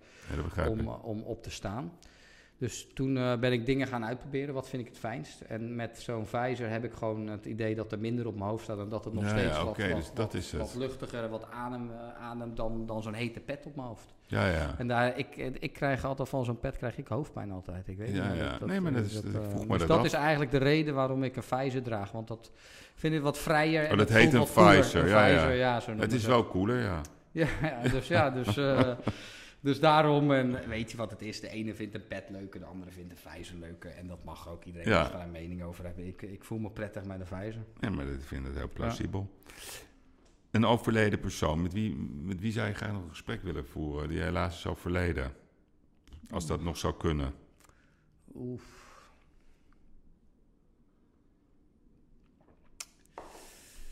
ja, om, eh, om op te staan. Dus toen eh, ben ik dingen gaan uitproberen. Wat vind ik het fijnst? En met zo'n visor heb ik gewoon het idee dat er minder op mijn hoofd staat. En dat het nog Ja, steeds ja, wat, oké, wat, dus dat wat- is het. wat luchtiger wat adem, eh, ademt dan, dan zo'n hete pet op mijn hoofd. Ja, ja. En daar, ik, ik krijg altijd van zo'n pet krijg ik hoofdpijn altijd. Ik weet Ja, niet, ja. Nee, maar dat is- eh, ik vroeg dus dat dat af. is eigenlijk de reden waarom ik een visor draag. Want dat vind ik wat vrijer. Oh, dat heet een Een ja, ja. visor, ja. zo Het is wel cooler, ja. ja, ja, dus ja, dus, eh, dus daarom, en weet je wat het is? De ene vindt een pet leuker, de andere vindt een vijzer leuker. En dat mag ook, iedereen Ja. mag daar een mening over hebben. Ik, ik voel me prettig met een vijzer. Ja, maar ik vind het heel plausibel. Een overleden persoon, met wie, met wie zou je graag nog een gesprek willen voeren, die helaas is overleden? Als dat nog zou kunnen. Oef.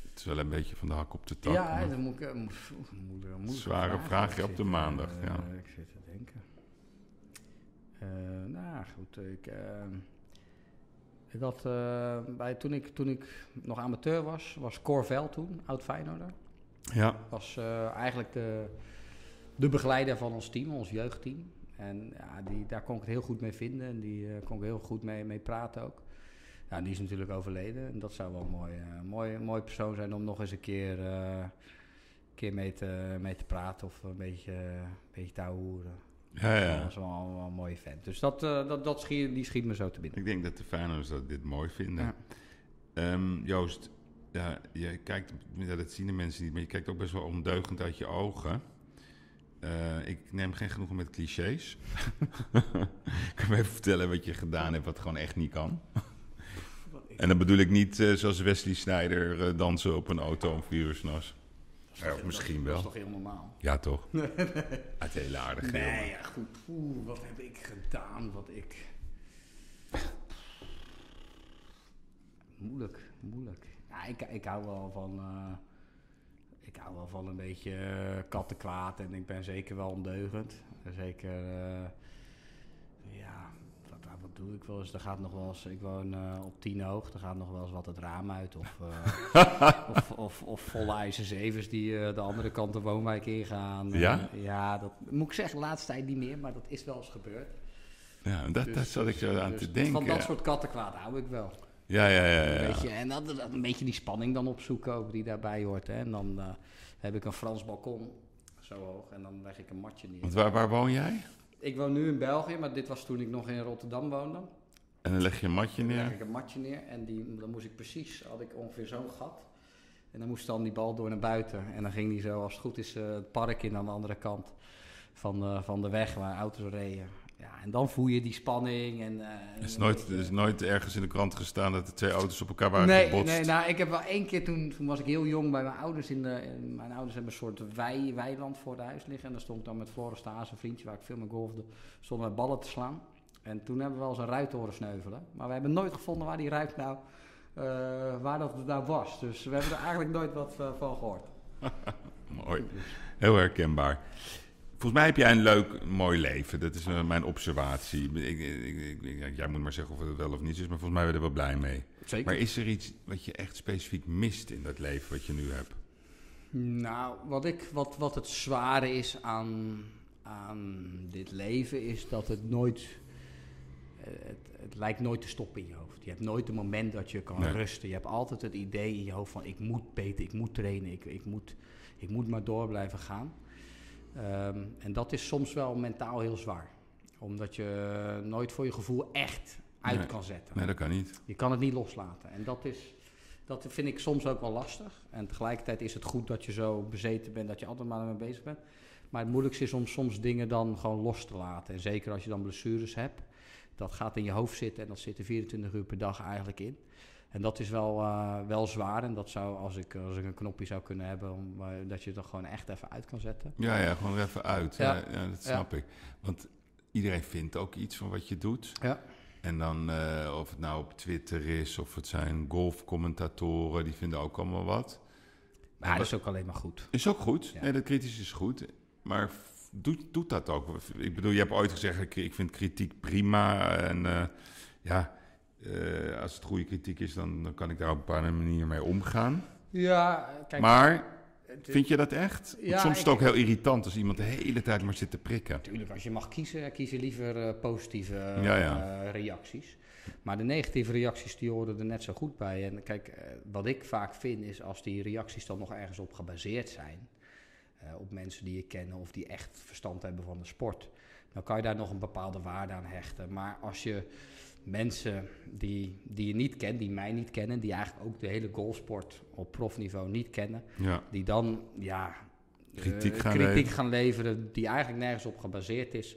Het is wel een beetje van de hak op de tak. Ja, maar- dan moet ik... eh, mo- Zware vraag. vraagje op de eh, maandag, ja. Ik zit te denken. Eh, nou, goed. Ik, eh, ik had, eh, bij, toen, ik, toen ik nog amateur was, was Corvel toen, oud Feyenoorder. Ja, was eh, eigenlijk de, de begeleider van ons team, ons jeugdteam. En ja, die, daar kon ik het heel goed mee vinden en die eh, kon ik heel goed mee, mee praten ook. Ja, die is natuurlijk overleden en dat zou wel een mooi, eh, mooi, mooi persoon zijn om nog eens een keer, een keer mee, te, mee te praten of een beetje, een beetje te houden. ja, ja. Dat was wel, wel een mooie vent. Dus dat, dat, dat schiet, die schiet me zo te binnen. Ik denk dat de Feyenoorders dat dit mooi vinden. Ja. Ehm, Joost, ja, je kijkt, ja, dat zien de mensen niet, maar je kijkt ook best wel ondeugend uit je ogen. Eh, ik neem geen genoegen met clichés. ik kan me even vertellen wat je gedaan hebt wat gewoon echt niet kan. En dan bedoel ik niet eh, zoals Wesley Snyder eh, dansen op een auto om vier uur s'nachts. Ja, of misschien Dat wel. is toch heel normaal? Ja, toch? Het hele aardig. Nee, ja, goed. Oeh, wat heb ik gedaan? Wat ik. Moeilijk, moeilijk. Ja, ik, ik hou wel van. eh, ik hou wel van een beetje eh, kattenkwaad en ik ben zeker wel ondeugend. Zeker. eh, ja, wat, wat doe ik wel eens? Er gaat nog wel eens. Ik woon op tien hoog, er gaat nog wel eens wat het raam uit. Of, of, of, of volle ijzer zevens die de andere kant de woonwijk ingaan. Ja? Ja, dat moet ik zeggen, laatste tijd niet meer, maar dat is wel eens gebeurd. Ja, dat, Dus- dat zat ik zo aan dus te denken. Van dat soort kattenkwaad hou ik wel. Ja, ja, ja. ja. Weet je, en dat, dat, een beetje die spanning dan opzoeken ook die daarbij hoort. Hè. En dan eh, heb ik een Frans balkon, zo hoog, en dan leg ik een matje neer. Want waar, waar woon jij? Ik woon nu in België, maar dit was toen ik nog in Rotterdam woonde. En dan leg je een matje Dan leg neer. ik een matje neer en die, dan moest ik precies, had ik ongeveer zo'n gat. En dan moest dan die bal door naar buiten. En dan ging die zo, als het goed is, eh, het park in aan de andere kant van de, van de weg waar auto's reden. Ja, en dan voel je die spanning. En, eh, Er is, nooit, er is nooit ergens in de krant gestaan dat er twee auto's op elkaar waren nee, gebotst. nee, nou, ik heb wel één keer toen, toen was ik heel jong bij mijn ouders. In de, in- mijn ouders hebben een soort wei, weiland voor het huis liggen. En daar stond ik dan met Floris Staes, een vriendje waar ik veel mee golfde, stonden met ballen te slaan. En toen hebben we wel eens een ruit horen sneuvelen. Maar we hebben nooit gevonden waar die ruit nou, eh, waar dat nou was. Dus we hebben er eigenlijk nooit wat eh, van gehoord. Mooi. Heel herkenbaar. Volgens mij heb jij een leuk, mooi leven. Dat is eh, mijn observatie. Ik, ik, ik, jij moet maar zeggen of het wel of niet is, maar volgens mij ben je er wel blij mee. Zeker. Maar is er iets wat je echt specifiek mist in dat leven wat je nu hebt? Nou, wat, ik, wat, wat het zware is aan, aan dit leven is dat het nooit. eh, Het, het lijkt nooit te stoppen in je hoofd. Je hebt nooit een moment dat je kan Nee. rusten. Je hebt altijd het idee in je hoofd van ik moet beter, ik moet trainen, ik, ik, moet, ik moet maar door blijven gaan. Ehm, en dat is soms wel mentaal heel zwaar. Omdat je nooit voor je gevoel echt uit Nee. kan zetten. Nee, dat kan niet. Je kan het niet loslaten. En dat, is, dat vind ik soms ook wel lastig. En tegelijkertijd is het goed dat je zo bezeten bent dat je altijd maar ermee bezig bent. Maar het moeilijkste is om soms dingen dan gewoon los te laten. En zeker als je dan blessures hebt. Dat gaat in je hoofd zitten en dat zit er 24 uur per dag eigenlijk in. En dat is wel, eh, wel zwaar. En dat zou, als ik, als ik een knopje zou kunnen hebben, om, eh, dat je het er gewoon echt even uit kan zetten. Ja, ja, gewoon er even uit. Ja, Ja. ja, dat Ja. snap ik. Want iedereen vindt ook iets van wat je doet. Ja. En dan, eh, of het nou op Twitter is, of het zijn golfcommentatoren, die vinden ook allemaal wat. Maar dat is ook alleen maar goed. Is ook goed. Ja. Nee, dat kritisch is goed. Maar doet, doet dat ook? Ik bedoel, je hebt ooit gezegd, ik, vind kritiek prima. En ja, eh, als het goede kritiek is, dan, dan kan ik daar op een bepaalde manier mee omgaan. Ja, kijk. maar vind je dat echt? Ja, soms is het ook heel irritant als iemand de hele tijd maar zit te prikken. Natuurlijk, als je mag kiezen, kies je liever eh, positieve eh, Ja, ja. eh, reacties. Maar de negatieve reacties, die horen er net zo goed bij. En kijk, wat ik vaak vind, is als die reacties dan nog ergens op gebaseerd zijn... op mensen die je kennen of die echt verstand hebben van de sport... dan kan je daar nog een bepaalde waarde aan hechten. Maar als je mensen die, die je niet kent, die mij niet kennen... die eigenlijk ook de hele golfsport op profniveau niet kennen... Ja, die dan ja, Kritiek eh, gaan kritiek leveren. gaan leveren die eigenlijk nergens op gebaseerd is.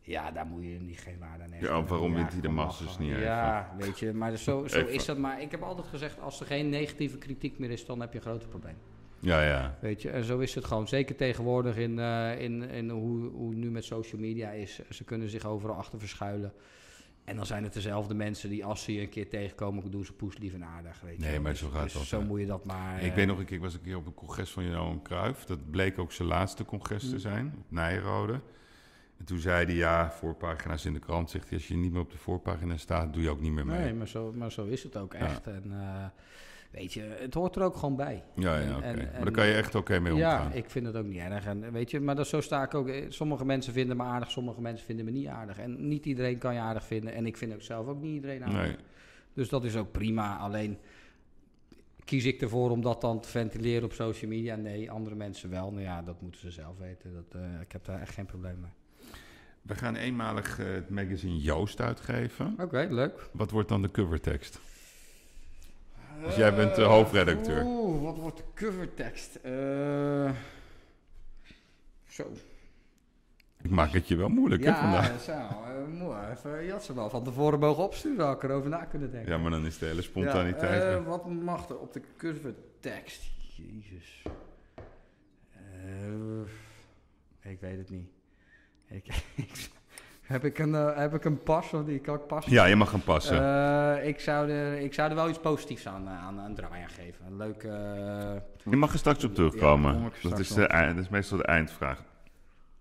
Ja, daar moet je niet geen waarde aan. Ja, waarom wint hij de Masters eigenlijk niet. Ja, weet je, maar zo, zo is dat. Maar ik heb altijd gezegd, als er geen negatieve kritiek meer is, dan heb je een groot probleem. ja, ja. Weet je, en zo is het gewoon. Zeker tegenwoordig in, eh, in, in hoe, hoe het nu met social media is. Ze kunnen zich overal achter verschuilen. En dan zijn het dezelfde mensen die als ze je een keer tegenkomen, doen ze poes lief en aardig. Weet je. Nee, maar Dus- zo gaat dus dat, Zo moet je dat maar... Ik eh, weet nog een keer, ik was een keer op een congres van Johan Cruijff. Dat bleek ook zijn laatste congres te Mm. zijn, op Nijrode. En toen zei hij, ja, voorpagina's in de krant. Zegt hij, als je niet meer op de voorpagina staat, doe je ook niet meer mee. Nee, maar zo, maar zo is het ook Ja. echt. En eh, weet je, het hoort er ook gewoon bij. Ja, ja, oké. Maar daar kan je echt oké mee omgaan. Ja, ik vind het ook niet erg. En weet je, maar dat, zo sta ik ook. eh, Sommige mensen vinden me aardig, sommige mensen vinden me niet aardig. En niet iedereen kan je aardig vinden. En ik vind ook zelf ook niet iedereen aardig. nee. Dus dat is ook prima. Alleen kies ik ervoor om dat dan te ventileren op social media? Nee, andere mensen wel. Nou ja, dat moeten ze zelf weten. Dat, eh, ik heb daar echt geen probleem mee. We gaan eenmalig eh, het magazine Joost uitgeven. Oké, leuk. Wat wordt dan de covertekst? Dus jij bent de hoofdredacteur. Oeh, wat wordt de covertekst? Eh, zo. Ik maak het je wel moeilijk, hè, Ja, vandaag. zo. eh, mooi. Even, je had ze wel van tevoren mogen opsturen, had ik erover na kunnen denken. Ja, maar dan is de hele spontaniteit Ja, eh, wat mag er op de covertekst? Jezus. Eh, ik weet het niet. Ik, heb, ik een, eh, heb ik een pas? Want die kan ik passen. Ja, je mag gaan passen. Eh, ik, zou er, ik zou er wel iets positiefs aan, eh, aan, aan draai aan geven. Een leuk... Je mag er straks op terugkomen. kom ik dat, is de, dat is meestal de eindvraag.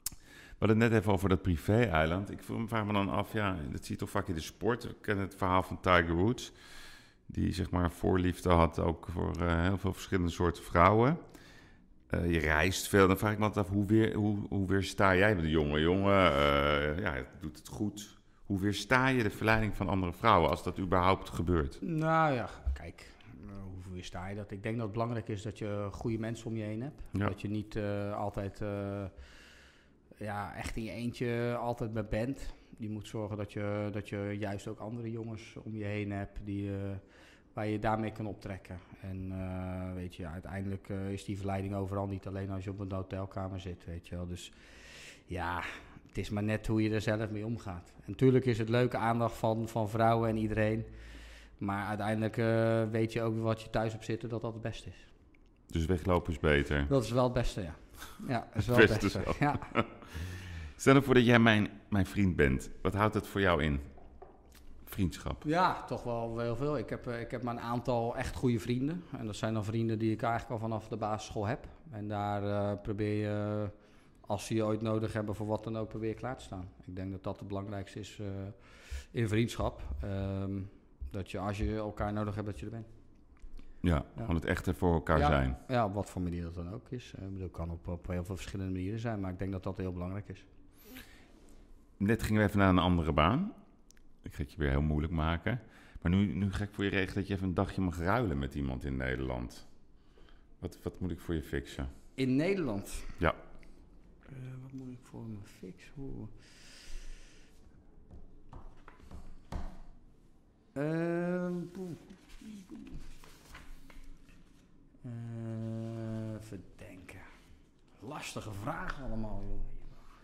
We hadden het net even over dat privé-eiland. Ik vraag me dan af, ja, dat zie je toch vaak in de sport. We kennen het verhaal van Tiger Woods. Die zeg maar voorliefde had ook voor heel veel verschillende soorten vrouwen. Eh, je reist veel. Dan vraag ik me altijd af, hoe, weer, hoe, hoe weersta jij met een jonge jongen? eh, ja, doet het goed. Hoe weersta je de verleiding van andere vrouwen als dat überhaupt gebeurt? Nou ja, kijk, eh, hoe weersta je dat? Ik denk dat het belangrijk is dat je goede mensen om je heen hebt. Ja. Dat je niet eh, altijd ja, echt in je eentje altijd bij bent. Je moet zorgen dat je, dat je juist ook andere jongens om je heen hebt die, waar je daarmee kan optrekken. En eh, weet je, uiteindelijk eh, is die verleiding overal niet alleen als je op een hotelkamer zit, weet je wel. Dus ja, het is maar net hoe je er zelf mee omgaat. En natuurlijk is het leuke aandacht van, van vrouwen en iedereen. Maar uiteindelijk eh, weet je ook wat je thuis op zitten, dat dat het beste is. Dus weglopen is beter. Dat is wel het beste, ja. Ja, dat is wel Het beste. Ja. Stel ervoor dat jij mijn, mijn vriend bent. Wat houdt het voor jou in? Vriendschap. ja, toch wel heel veel. Ik heb, eh, ik heb maar een aantal echt goede vrienden. En dat zijn dan vrienden die ik eigenlijk al vanaf de basisschool heb. En daar eh, probeer je als ze je ooit nodig hebben voor wat dan ook, weer klaar te staan. Ik denk dat dat het belangrijkste is eh, in vriendschap. Ehm, dat je als je elkaar nodig hebt, dat je er bent. Ja, gewoon het echte voor elkaar zijn. Ja, op wat voor manier dat dan ook is. Ik bedoel, kan op, op heel veel verschillende manieren zijn, maar ik denk dat dat heel belangrijk is. Net gingen we even naar een andere baan. Ik ga het je weer heel moeilijk maken. Maar nu, nu ga ik voor je regelen dat je even een dagje mag ruilen met iemand in Nederland. Wat, wat moet ik voor je fixen? In Nederland? Ja. Uh, wat moet ik voor me fixen? Hoe... Uh, uh, verdenken. Lastige vragen allemaal, joh.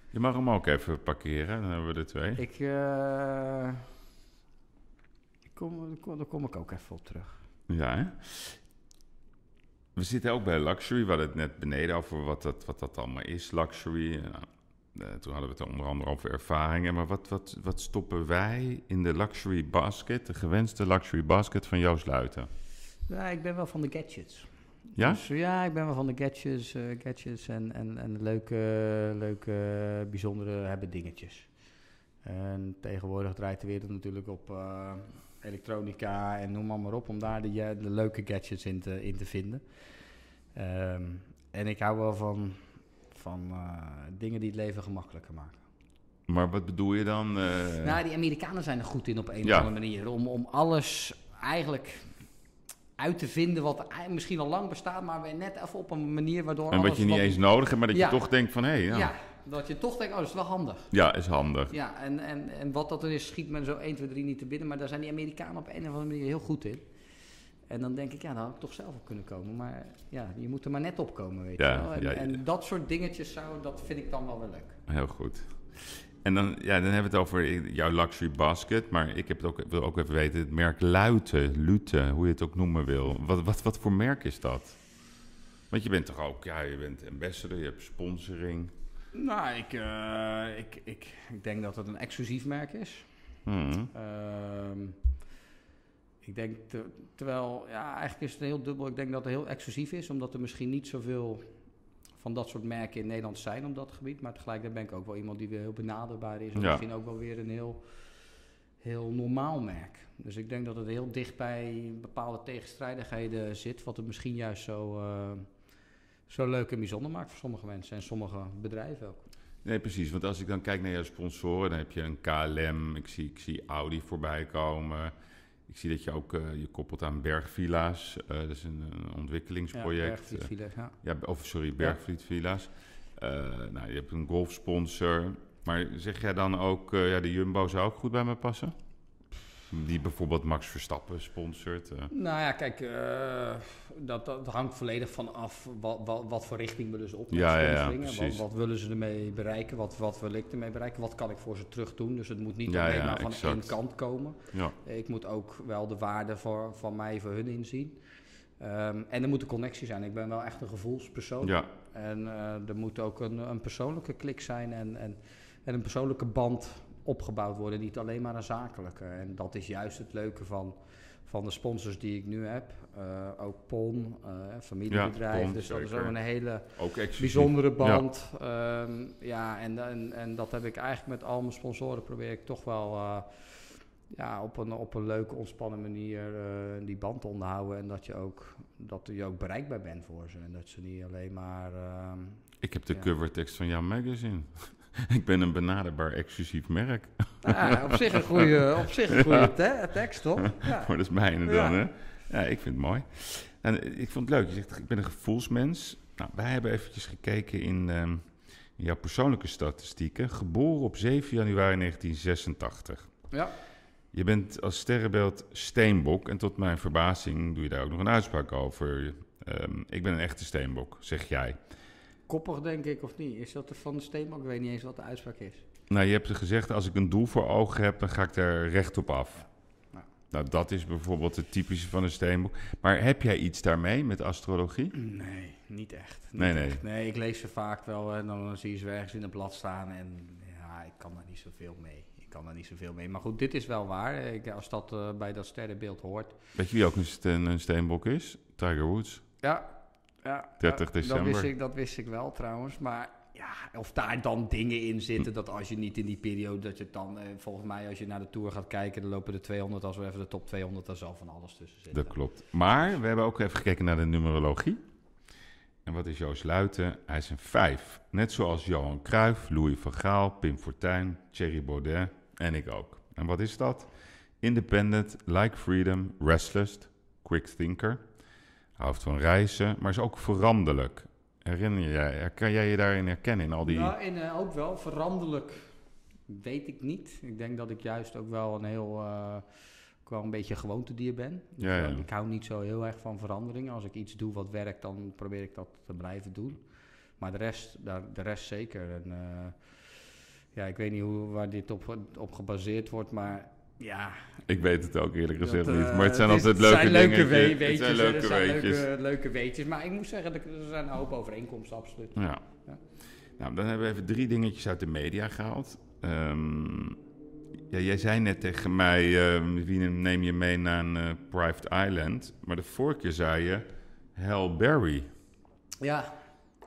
Je mag hem ook even parkeren, dan hebben we er twee. Ik, ik kom, kom, daar kom ik ook even op terug. Ja, hè? We zitten ook bij luxury. We hadden het net beneden over wat dat, wat dat allemaal is, luxury. Nou, uh, toen hadden we het onder andere over ervaringen. Maar wat, wat, wat stoppen wij in de luxury basket, de gewenste luxury basket van Joost Luiten? Ja, ik ben wel van de gadgets. Ja? Dus, ja, ik ben wel van de gadgets, uh, gadgets en, en, en leuke, leuke, bijzondere hebben dingetjes. En tegenwoordig draait de wereld natuurlijk op uh, elektronica en noem maar, maar op, om daar de, de leuke gadgets in te, in te vinden. Um, en ik hou wel van, van uh, dingen die het leven gemakkelijker maken. Maar wat bedoel je dan? Nou, die Amerikanen zijn er goed in op een ja. of andere manier. Om, om alles eigenlijk uit te vinden wat misschien al lang bestaat, maar weer net even op een manier waardoor. En wat je niet wat... eens nodig hebt, maar dat ja. je toch denkt van hé. Hey, ja. ja. Dat je toch denkt, oh, dat is wel handig. Ja, is handig. Ja, en, en, en wat dat dan is, schiet men zo 1, 2, 3 niet te binnen, maar daar zijn die Amerikanen op een of andere manier heel goed in. En dan denk ik, ja, daar had ik toch zelf op kunnen komen. Maar ja, je moet er maar net op komen, weet ja, je wel. En, ja, en dat soort dingetjes zou, dat vind ik dan wel weer leuk. Heel goed. En dan, ja, dan hebben we het over jouw luxury basket. Maar ik heb het ook, wil ook even weten, het merk Lute, Lute, hoe je het ook noemen wil. Wat, wat, wat voor merk is dat? Want je bent toch ook, ja, je bent ambassador, je hebt sponsoring. Nou, ik, uh, ik, ik, ik denk dat het een exclusief merk is. Hmm. Uh, ik denk, te, terwijl, ja, eigenlijk is het heel dubbel. Ik denk dat het heel exclusief is, omdat er misschien niet zoveel van dat soort merken in Nederland zijn op dat gebied. Maar tegelijkertijd ben ik ook wel iemand die weer heel benaderbaar is. En Ja. misschien ook wel weer een heel, heel normaal merk. Dus ik denk dat het heel dicht bij bepaalde tegenstrijdigheden zit. Wat het misschien juist zo, eh, zo leuk en bijzonder maakt voor sommige mensen en sommige bedrijven ook. Nee, precies. Want als ik dan kijk naar jouw sponsoren, dan heb je een KLM, ik zie, ik zie Audi voorbij komen. Ik zie dat je ook eh, je koppelt aan Bergvilla's. Eh, dat is een, een ontwikkelingsproject. Ja, Bergvliet Village, ja. Ja, of sorry, Bergvliet Villa's. Eh, nou, je hebt een golfsponsor. Maar zeg jij dan ook, ja, de Jumbo zou ook goed bij me passen? Die bijvoorbeeld Max Verstappen sponsort. eh. Nou ja, kijk, eh, dat, dat hangt volledig van af wat, wat, wat voor richting we dus op Ja, ja, wat, willen ze ermee bereiken? Wat, wat wil ik ermee bereiken? Wat kan ik voor ze terug doen? Dus het moet niet alleen maar van exact. één kant komen. Ja, Ik moet ook wel de waarde voor, van mij voor hun inzien. Ehm, en er moet een connectie zijn. Ik ben wel echt een gevoelspersoon. ja, En eh, er moet ook een, een persoonlijke klik zijn en, en, en een persoonlijke band opgebouwd worden. Niet alleen maar een zakelijke. En dat is juist het leuke van, van de sponsors die ik nu heb. Eh, ook PON, eh, familiebedrijf. Ja, PON, dus dat is ook een hele ook bijzondere band. Ja, ja en, en, en dat heb ik eigenlijk met al mijn sponsoren probeer ik toch wel eh, ja, op, een, op een leuke, ontspannen manier die band te onderhouden. En dat je, ook, dat je ook bereikbaar bent voor ze. En dat ze niet alleen maar... ehm, Ik heb de Ja. covertekst van jouw magazine. ik ben een benaderbaar exclusief merk. ja, op zich een goede, op zich een goede te- tekst, toch? Ja. Maar dat is mijne dan, Ja. hè? Ja, ik vind het mooi. En ik vond het leuk. Je zegt, ik ben een gevoelsmens. Nou, wij hebben eventjes gekeken in, ehm, in jouw persoonlijke statistieken. Geboren op 7 januari 1986. ja. Je bent als sterrenbeeld steenbok. En tot mijn verbazing doe je daar ook nog een uitspraak over. Ehm, ik ben een echte steenbok, zeg jij. Koppig, denk ik, of niet? Is dat de van de Steenbok? Ik weet niet eens wat de uitspraak is. Nou, je hebt gezegd, als ik een doel voor ogen heb, dan ga ik daar recht op af. Ja. Nou, dat is bijvoorbeeld het typische van een steenbok. Maar heb jij iets daarmee met astrologie? Nee, niet echt. Niet Nee, nee. echt. Nee, ik lees ze vaak wel en dan zie je ze ergens in een blad staan. En ja, ik kan daar niet zoveel mee. Ik kan daar niet zoveel mee. Maar goed, dit is wel waar. Ik, als dat eh, bij dat sterrenbeeld hoort. Weet je wie ook een, een steenbok is? Tiger Woods. Ja, ja. 30 ja, december. Dat wist, ik, dat wist ik wel trouwens. Maar ja, of daar dan dingen in zitten dat als je niet in die periode, dat je dan, eh, volgens mij, als je naar de Tour gaat kijken, dan lopen de 200, als we even de top 200, daar zal van alles tussen zitten. Dat klopt. Maar we hebben ook even gekeken naar de numerologie. En wat is Joost Luiten? Hij is een 5. Net zoals Johan Cruijff, Louis van Gaal, Pim Fortuyn, Thierry Baudet en ik ook. En wat is dat? Independent, like freedom, restless, quick thinker. Houdt van reizen, maar is ook veranderlijk. Herinner jij, kan jij je daarin herkennen in al die... Ja, in, uh, ook wel. Veranderlijk weet ik niet. Ik denk dat ik juist ook wel een heel... Uh, wel een beetje gewoontedier ben. Dus Ja, ja. Ik hou niet zo heel erg van veranderingen. Als ik iets doe wat werkt, dan probeer ik dat te blijven doen. Maar de rest, daar, de rest zeker. En, eh, ja, ik weet niet hoe, waar dit op, op gebaseerd wordt, maar ja... Ik weet het ook eerlijk gezegd dat, niet. eh, Maar het zijn is- altijd leuke zijn leuke dingetjes. we- Het weetjes. zijn leuke het zijn weetjes. Leuke, leuke weetjes. Maar ik moet zeggen, er zijn een hoop overeenkomsten, absoluut. Ja. Ja. Nou, dan hebben we even drie dingetjes uit de media gehaald. Ehm, ja, jij zei net tegen mij, ehm, wie neem je mee naar een eh, private island? Maar de vorige keer zei je Hal Berry. Ja,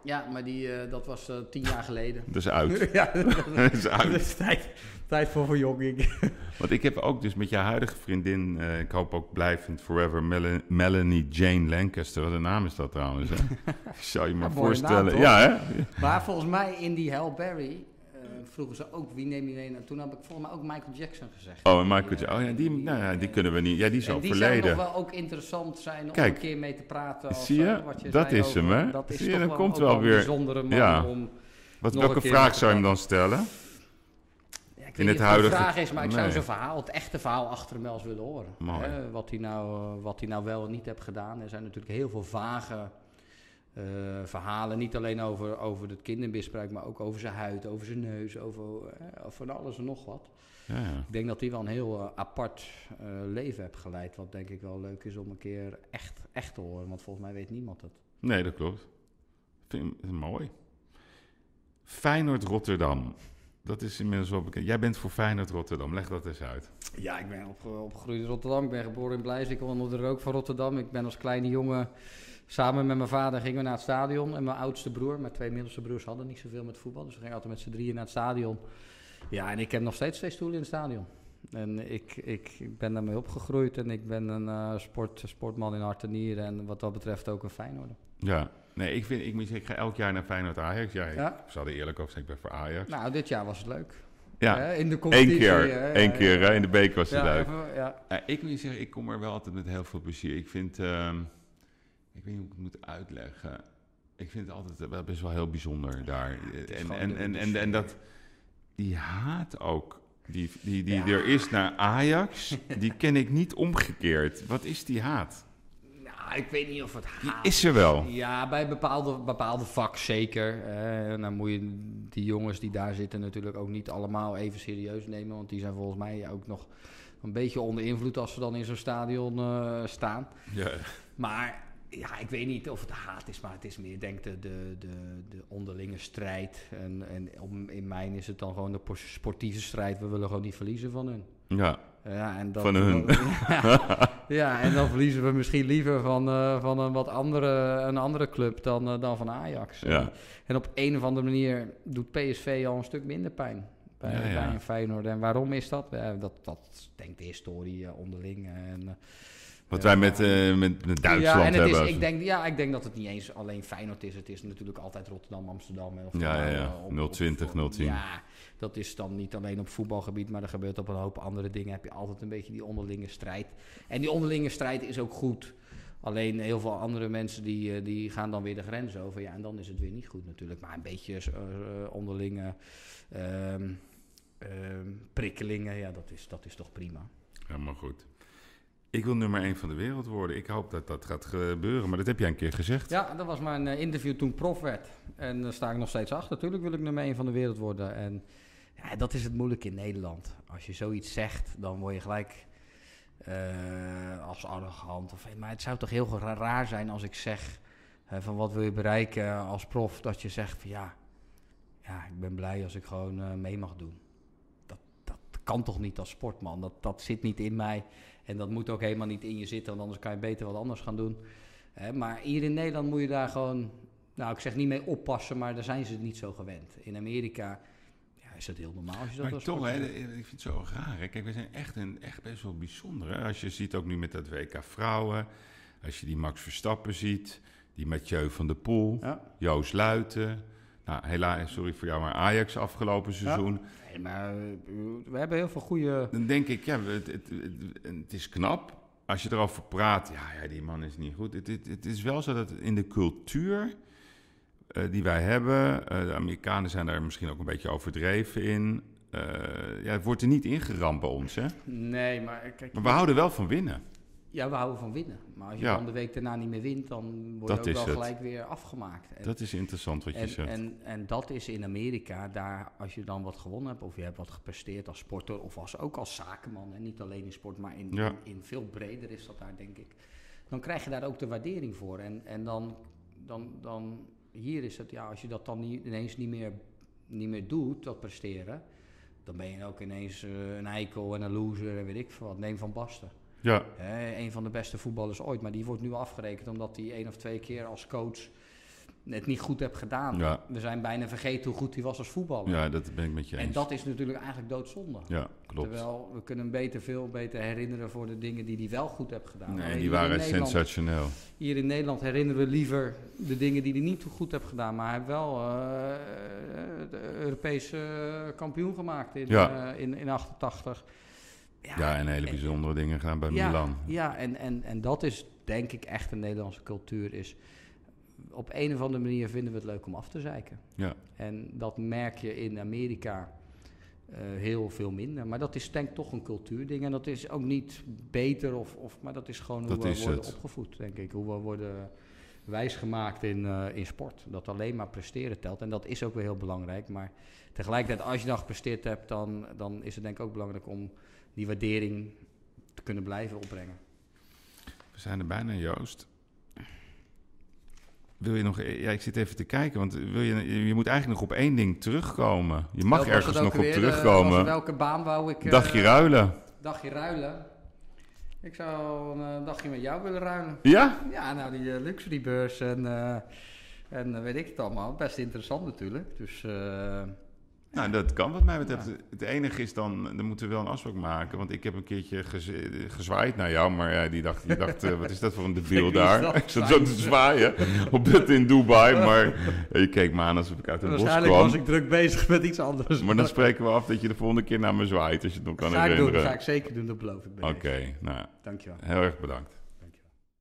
ja maar die, eh, dat was tien jaar geleden. Dat is uit. ja, Dat is dat uit. is tijd, tijd voor verjonging. Want ik heb ook dus met je huidige vriendin, eh, ik hoop ook blijvend forever, Mel- Melanie Jane Lancaster. Wat een naam is dat trouwens, hè? Zou je Ja, mooie voorstellen. naam, ja, hè? Maar volgens mij in die Hal Berry eh, vroegen ze ook wie neem je mee. En toen heb ik volgens mij ook Michael Jackson gezegd. Oh, en Michael Die, Ja- Oh ja, die, nou ja, die kunnen we niet. Ja, die is en al die zou nog wel ook interessant zijn om Kijk, een keer mee te praten. Als, zie je? eh, wat je Dat is hem, hè? Dat is Zie je, toch dan wel komt ook wel wel een weer- bijzondere man Ja. om... Wat, welke vraag zou je hem dan stellen? In het huidige- een vraag is, maar ik zou zijn verhaal, het echte verhaal achter hem wel eens willen horen. Hè, wat, hij nou, eh, wat hij nou wel en niet heeft gedaan. Er zijn natuurlijk heel veel vage eh, verhalen. Niet alleen over, over het kindermisbruik, maar ook over zijn huid, over zijn neus, over eh, van alles en nog wat. Ja, ja. Ik denk dat hij wel een heel apart leven heeft geleid. Wat denk ik wel leuk is om een keer echt, echt te horen. Want volgens mij weet niemand het. Nee, dat klopt. Vind mooi. Feyenoord-Rotterdam. Dat is inmiddels wel bekend. Jij bent voor Feyenoord-Rotterdam. Leg dat eens uit. Ja, ik ben opge- opgegroeid in Rotterdam. Ik ben geboren in Blijs. Ik onder de rook van Rotterdam. Ik ben als kleine jongen samen met mijn vader gingen we naar het stadion. En mijn oudste broer, mijn twee middelste broers hadden niet zoveel met voetbal. Dus we gingen altijd met z'n drieën naar het stadion. Ja, en ik heb nog steeds twee stoelen in het stadion. En ik, ik, ik ben daarmee opgegroeid. En ik ben een eh, sport, sportman in hart en nieren. En wat dat betreft ook een Feyenoorder. Ja. Nee, ik, vind, ik, moet zeggen, ik ga elk jaar naar Feyenoord-Ajax. Ja, Ja. ik zal er eerlijk over zeggen, ik ben voor Ajax. Nou, dit jaar was het leuk. ja, Hè, in de Eén competitie. keer. hè, Eén keer ja. hè, in de beek was het leuk. even- ik moet zeggen, ik kom er wel altijd met heel veel plezier. Ik vind, ehm, ik weet niet hoe ik het moet uitleggen. Ik vind het altijd wel best wel heel bijzonder daar. En, en, en, en, dat, die haat ook, die, die, die Ja. er is naar Ajax, die ken ik niet omgekeerd. Wat is die haat? Nou, ik weet niet of het Die haat is er wel. Ja, bij bepaalde, bepaalde vak zeker. En dan moet je die jongens die daar zitten natuurlijk ook niet allemaal even serieus nemen. Want die zijn volgens mij ook nog een beetje onder invloed als ze dan in zo'n stadion eh, staan. Ja. Maar ja, ik weet niet of het haat is, maar het is meer, denk ik, de, de, de, de onderlinge strijd. En, en om, in mijn is het dan gewoon de sportieve strijd. We willen gewoon niet verliezen van hun. ja. Ja, en dat, Van hun. Ja, ja, en dan verliezen we misschien liever van, eh, van een wat andere, een andere club dan, eh, dan van Ajax. Ja. En op een of andere manier doet PSV al een stuk minder pijn. Bij, Ja, bij een Feyenoord. En waarom is dat? Dat, dat denkt de historie eh, onderling. En, Wat Ja. wij met, eh, met, met Duitsland ja, en het hebben. Is, ik, denk, ja, ik denk dat het niet eens alleen Feyenoord is. Het is natuurlijk altijd Rotterdam, Amsterdam. Of Ja, ja, ja. nou, op- 020, op- 010. Ja, dat is dan niet alleen op voetbalgebied, maar er gebeurt op een hoop andere dingen. Heb je altijd een beetje die onderlinge strijd. En die onderlinge strijd is ook goed. Alleen heel veel andere mensen die, eh, die gaan dan weer de grens over. Ja, en dan is het weer niet goed natuurlijk. Maar een beetje eh, eh, onderlinge ehm, ehm, prikkelingen, ja, dat is, dat is toch prima. Helemaal goed. Ik wil nummer 1 van de wereld worden. Ik hoop dat dat gaat gebeuren, maar dat heb jij een keer gezegd. Ja, dat was mijn eh, interview toen prof werd. En daar sta ik nog steeds achter. Natuurlijk wil ik nummer 1 van de wereld worden. En ja, dat is het moeilijk in Nederland. Als je zoiets zegt, dan word je gelijk eh, als arrogant. Of, maar het zou toch heel ra- raar zijn als ik zeg van wat wil je bereiken als prof. Dat je zegt van ja, ja ik ben blij als ik gewoon eh, mee mag doen. Dat, dat kan toch niet als sportman. Dat, dat zit niet in mij. En dat moet ook helemaal niet in je zitten. Want anders kan je beter wat anders gaan doen. Hè, maar hier in Nederland moet je daar gewoon nou, ik zeg niet mee oppassen, maar daar zijn ze niet zo gewend. In Amerika ja, is dat heel normaal als je dat Maar toch, hè, ik vind het zo raar. Hè? Kijk, we zijn echt, een, echt best wel bijzonder. Hè? Als je ziet ook nu met dat WK Vrouwen. Als je die Max Verstappen ziet. Die Mathieu van der Poel. Ja. Joost Luiten. Nou, helaas, sorry voor jou, maar Ajax afgelopen seizoen. Nee, maar eh, we hebben heel veel goede... Dan denk ik, ja, het, het, het, het is knap. Als je erover praat, ja, ja die man is niet goed. Het, het, het is wel zo dat in de cultuur eh, die wij hebben... eh, de Amerikanen zijn daar misschien ook een beetje overdreven in... ja, het wordt er niet ingeramd bij ons, hè? Nee, maar kijk... Maar we houden wel van winnen. Ja, we houden van winnen. Maar als je Ja. dan de week daarna niet meer wint, dan word Dat je ook wel het. gelijk weer afgemaakt. En, Dat is interessant wat je en, zegt. en, en dat is in Amerika, daar als je dan wat gewonnen hebt, of je hebt wat gepresteerd als sporter, of als, ook als zakenman, en niet alleen in sport, maar in, Ja. in, in veel breder is dat daar, denk ik. Dan krijg je daar ook de waardering voor. En, en dan, dan, dan, hier is het, ja, als je dat dan niet, ineens niet meer, niet meer doet, dat presteren, dan ben je ook ineens eh, een eikel en een loser en weet ik veel wat. Neem Van Basten. Ja, een van de beste voetballers ooit. Maar die wordt nu afgerekend omdat hij één of twee keer als coach het niet goed heeft gedaan. Ja. We zijn bijna vergeten hoe goed hij was als voetballer. ja, dat ben ik met je eens. en dat is natuurlijk eigenlijk doodzonde. Ja, klopt. Terwijl we kunnen hem beter, veel beter herinneren voor de dingen die hij wel goed heeft gedaan. Nee, Alleen die waren sensationeel. Hier in Nederland herinneren we liever de dingen die hij niet goed heeft gedaan. Maar hij heeft wel eh, de Europese kampioen gemaakt in, Ja. eh, in, in 88. Ja, en hele bijzondere dingen gedaan bij ja, Milan. Ja, en, en, en dat is denk ik echt een Nederlandse cultuur. Is op een of andere manier vinden we het leuk om af te zeiken. Ja. En dat merk je in Amerika eh, heel veel minder. Maar dat is denk ik toch een cultuurding. En dat is ook niet beter, of, of, maar dat is gewoon hoe Dat we worden het. opgevoed, denk ik. Hoe we worden wijsgemaakt in, eh, in sport. Dat alleen maar presteren telt. En dat is ook wel heel belangrijk. Maar tegelijkertijd, als je dan gepresteerd hebt, dan, dan is het denk ik ook belangrijk om die waardering te kunnen blijven opbrengen. We zijn er bijna, Joost. Wil je nog... Ja, ik zit even te kijken, want wil je, je moet eigenlijk nog op één ding terugkomen. Je mag ergens nog op weer? Eh, terugkomen. welke baan wou ik... eh, Dagje ruilen. Dagje ruilen. Ik zou een eh, dagje met jou willen ruilen. Ja? Ja, nou die luxury beurs en, en weet ik het allemaal. Best interessant natuurlijk. Dus Nou, dat kan wat mij betreft. Het enige is dan, dan moeten we wel een afspraak maken. Want ik heb een keertje gez- gezwaaid naar jou. Maar ja, die dacht, die dacht eh, wat is dat voor een debiel daar? dat? Ik zat zo te zwaaien op dat in Dubai. Maar eh, je keek me aan alsof ik uit een bos waarschijnlijk kwam. was ik druk bezig met iets anders. Maar dan spreken we af dat je de volgende keer naar me zwaait. Als je het nog kan ga ik doen, herinneren. ga ik zeker doen, dat beloof ik. Oké, deze. nou, Dankjewel. heel erg bedankt.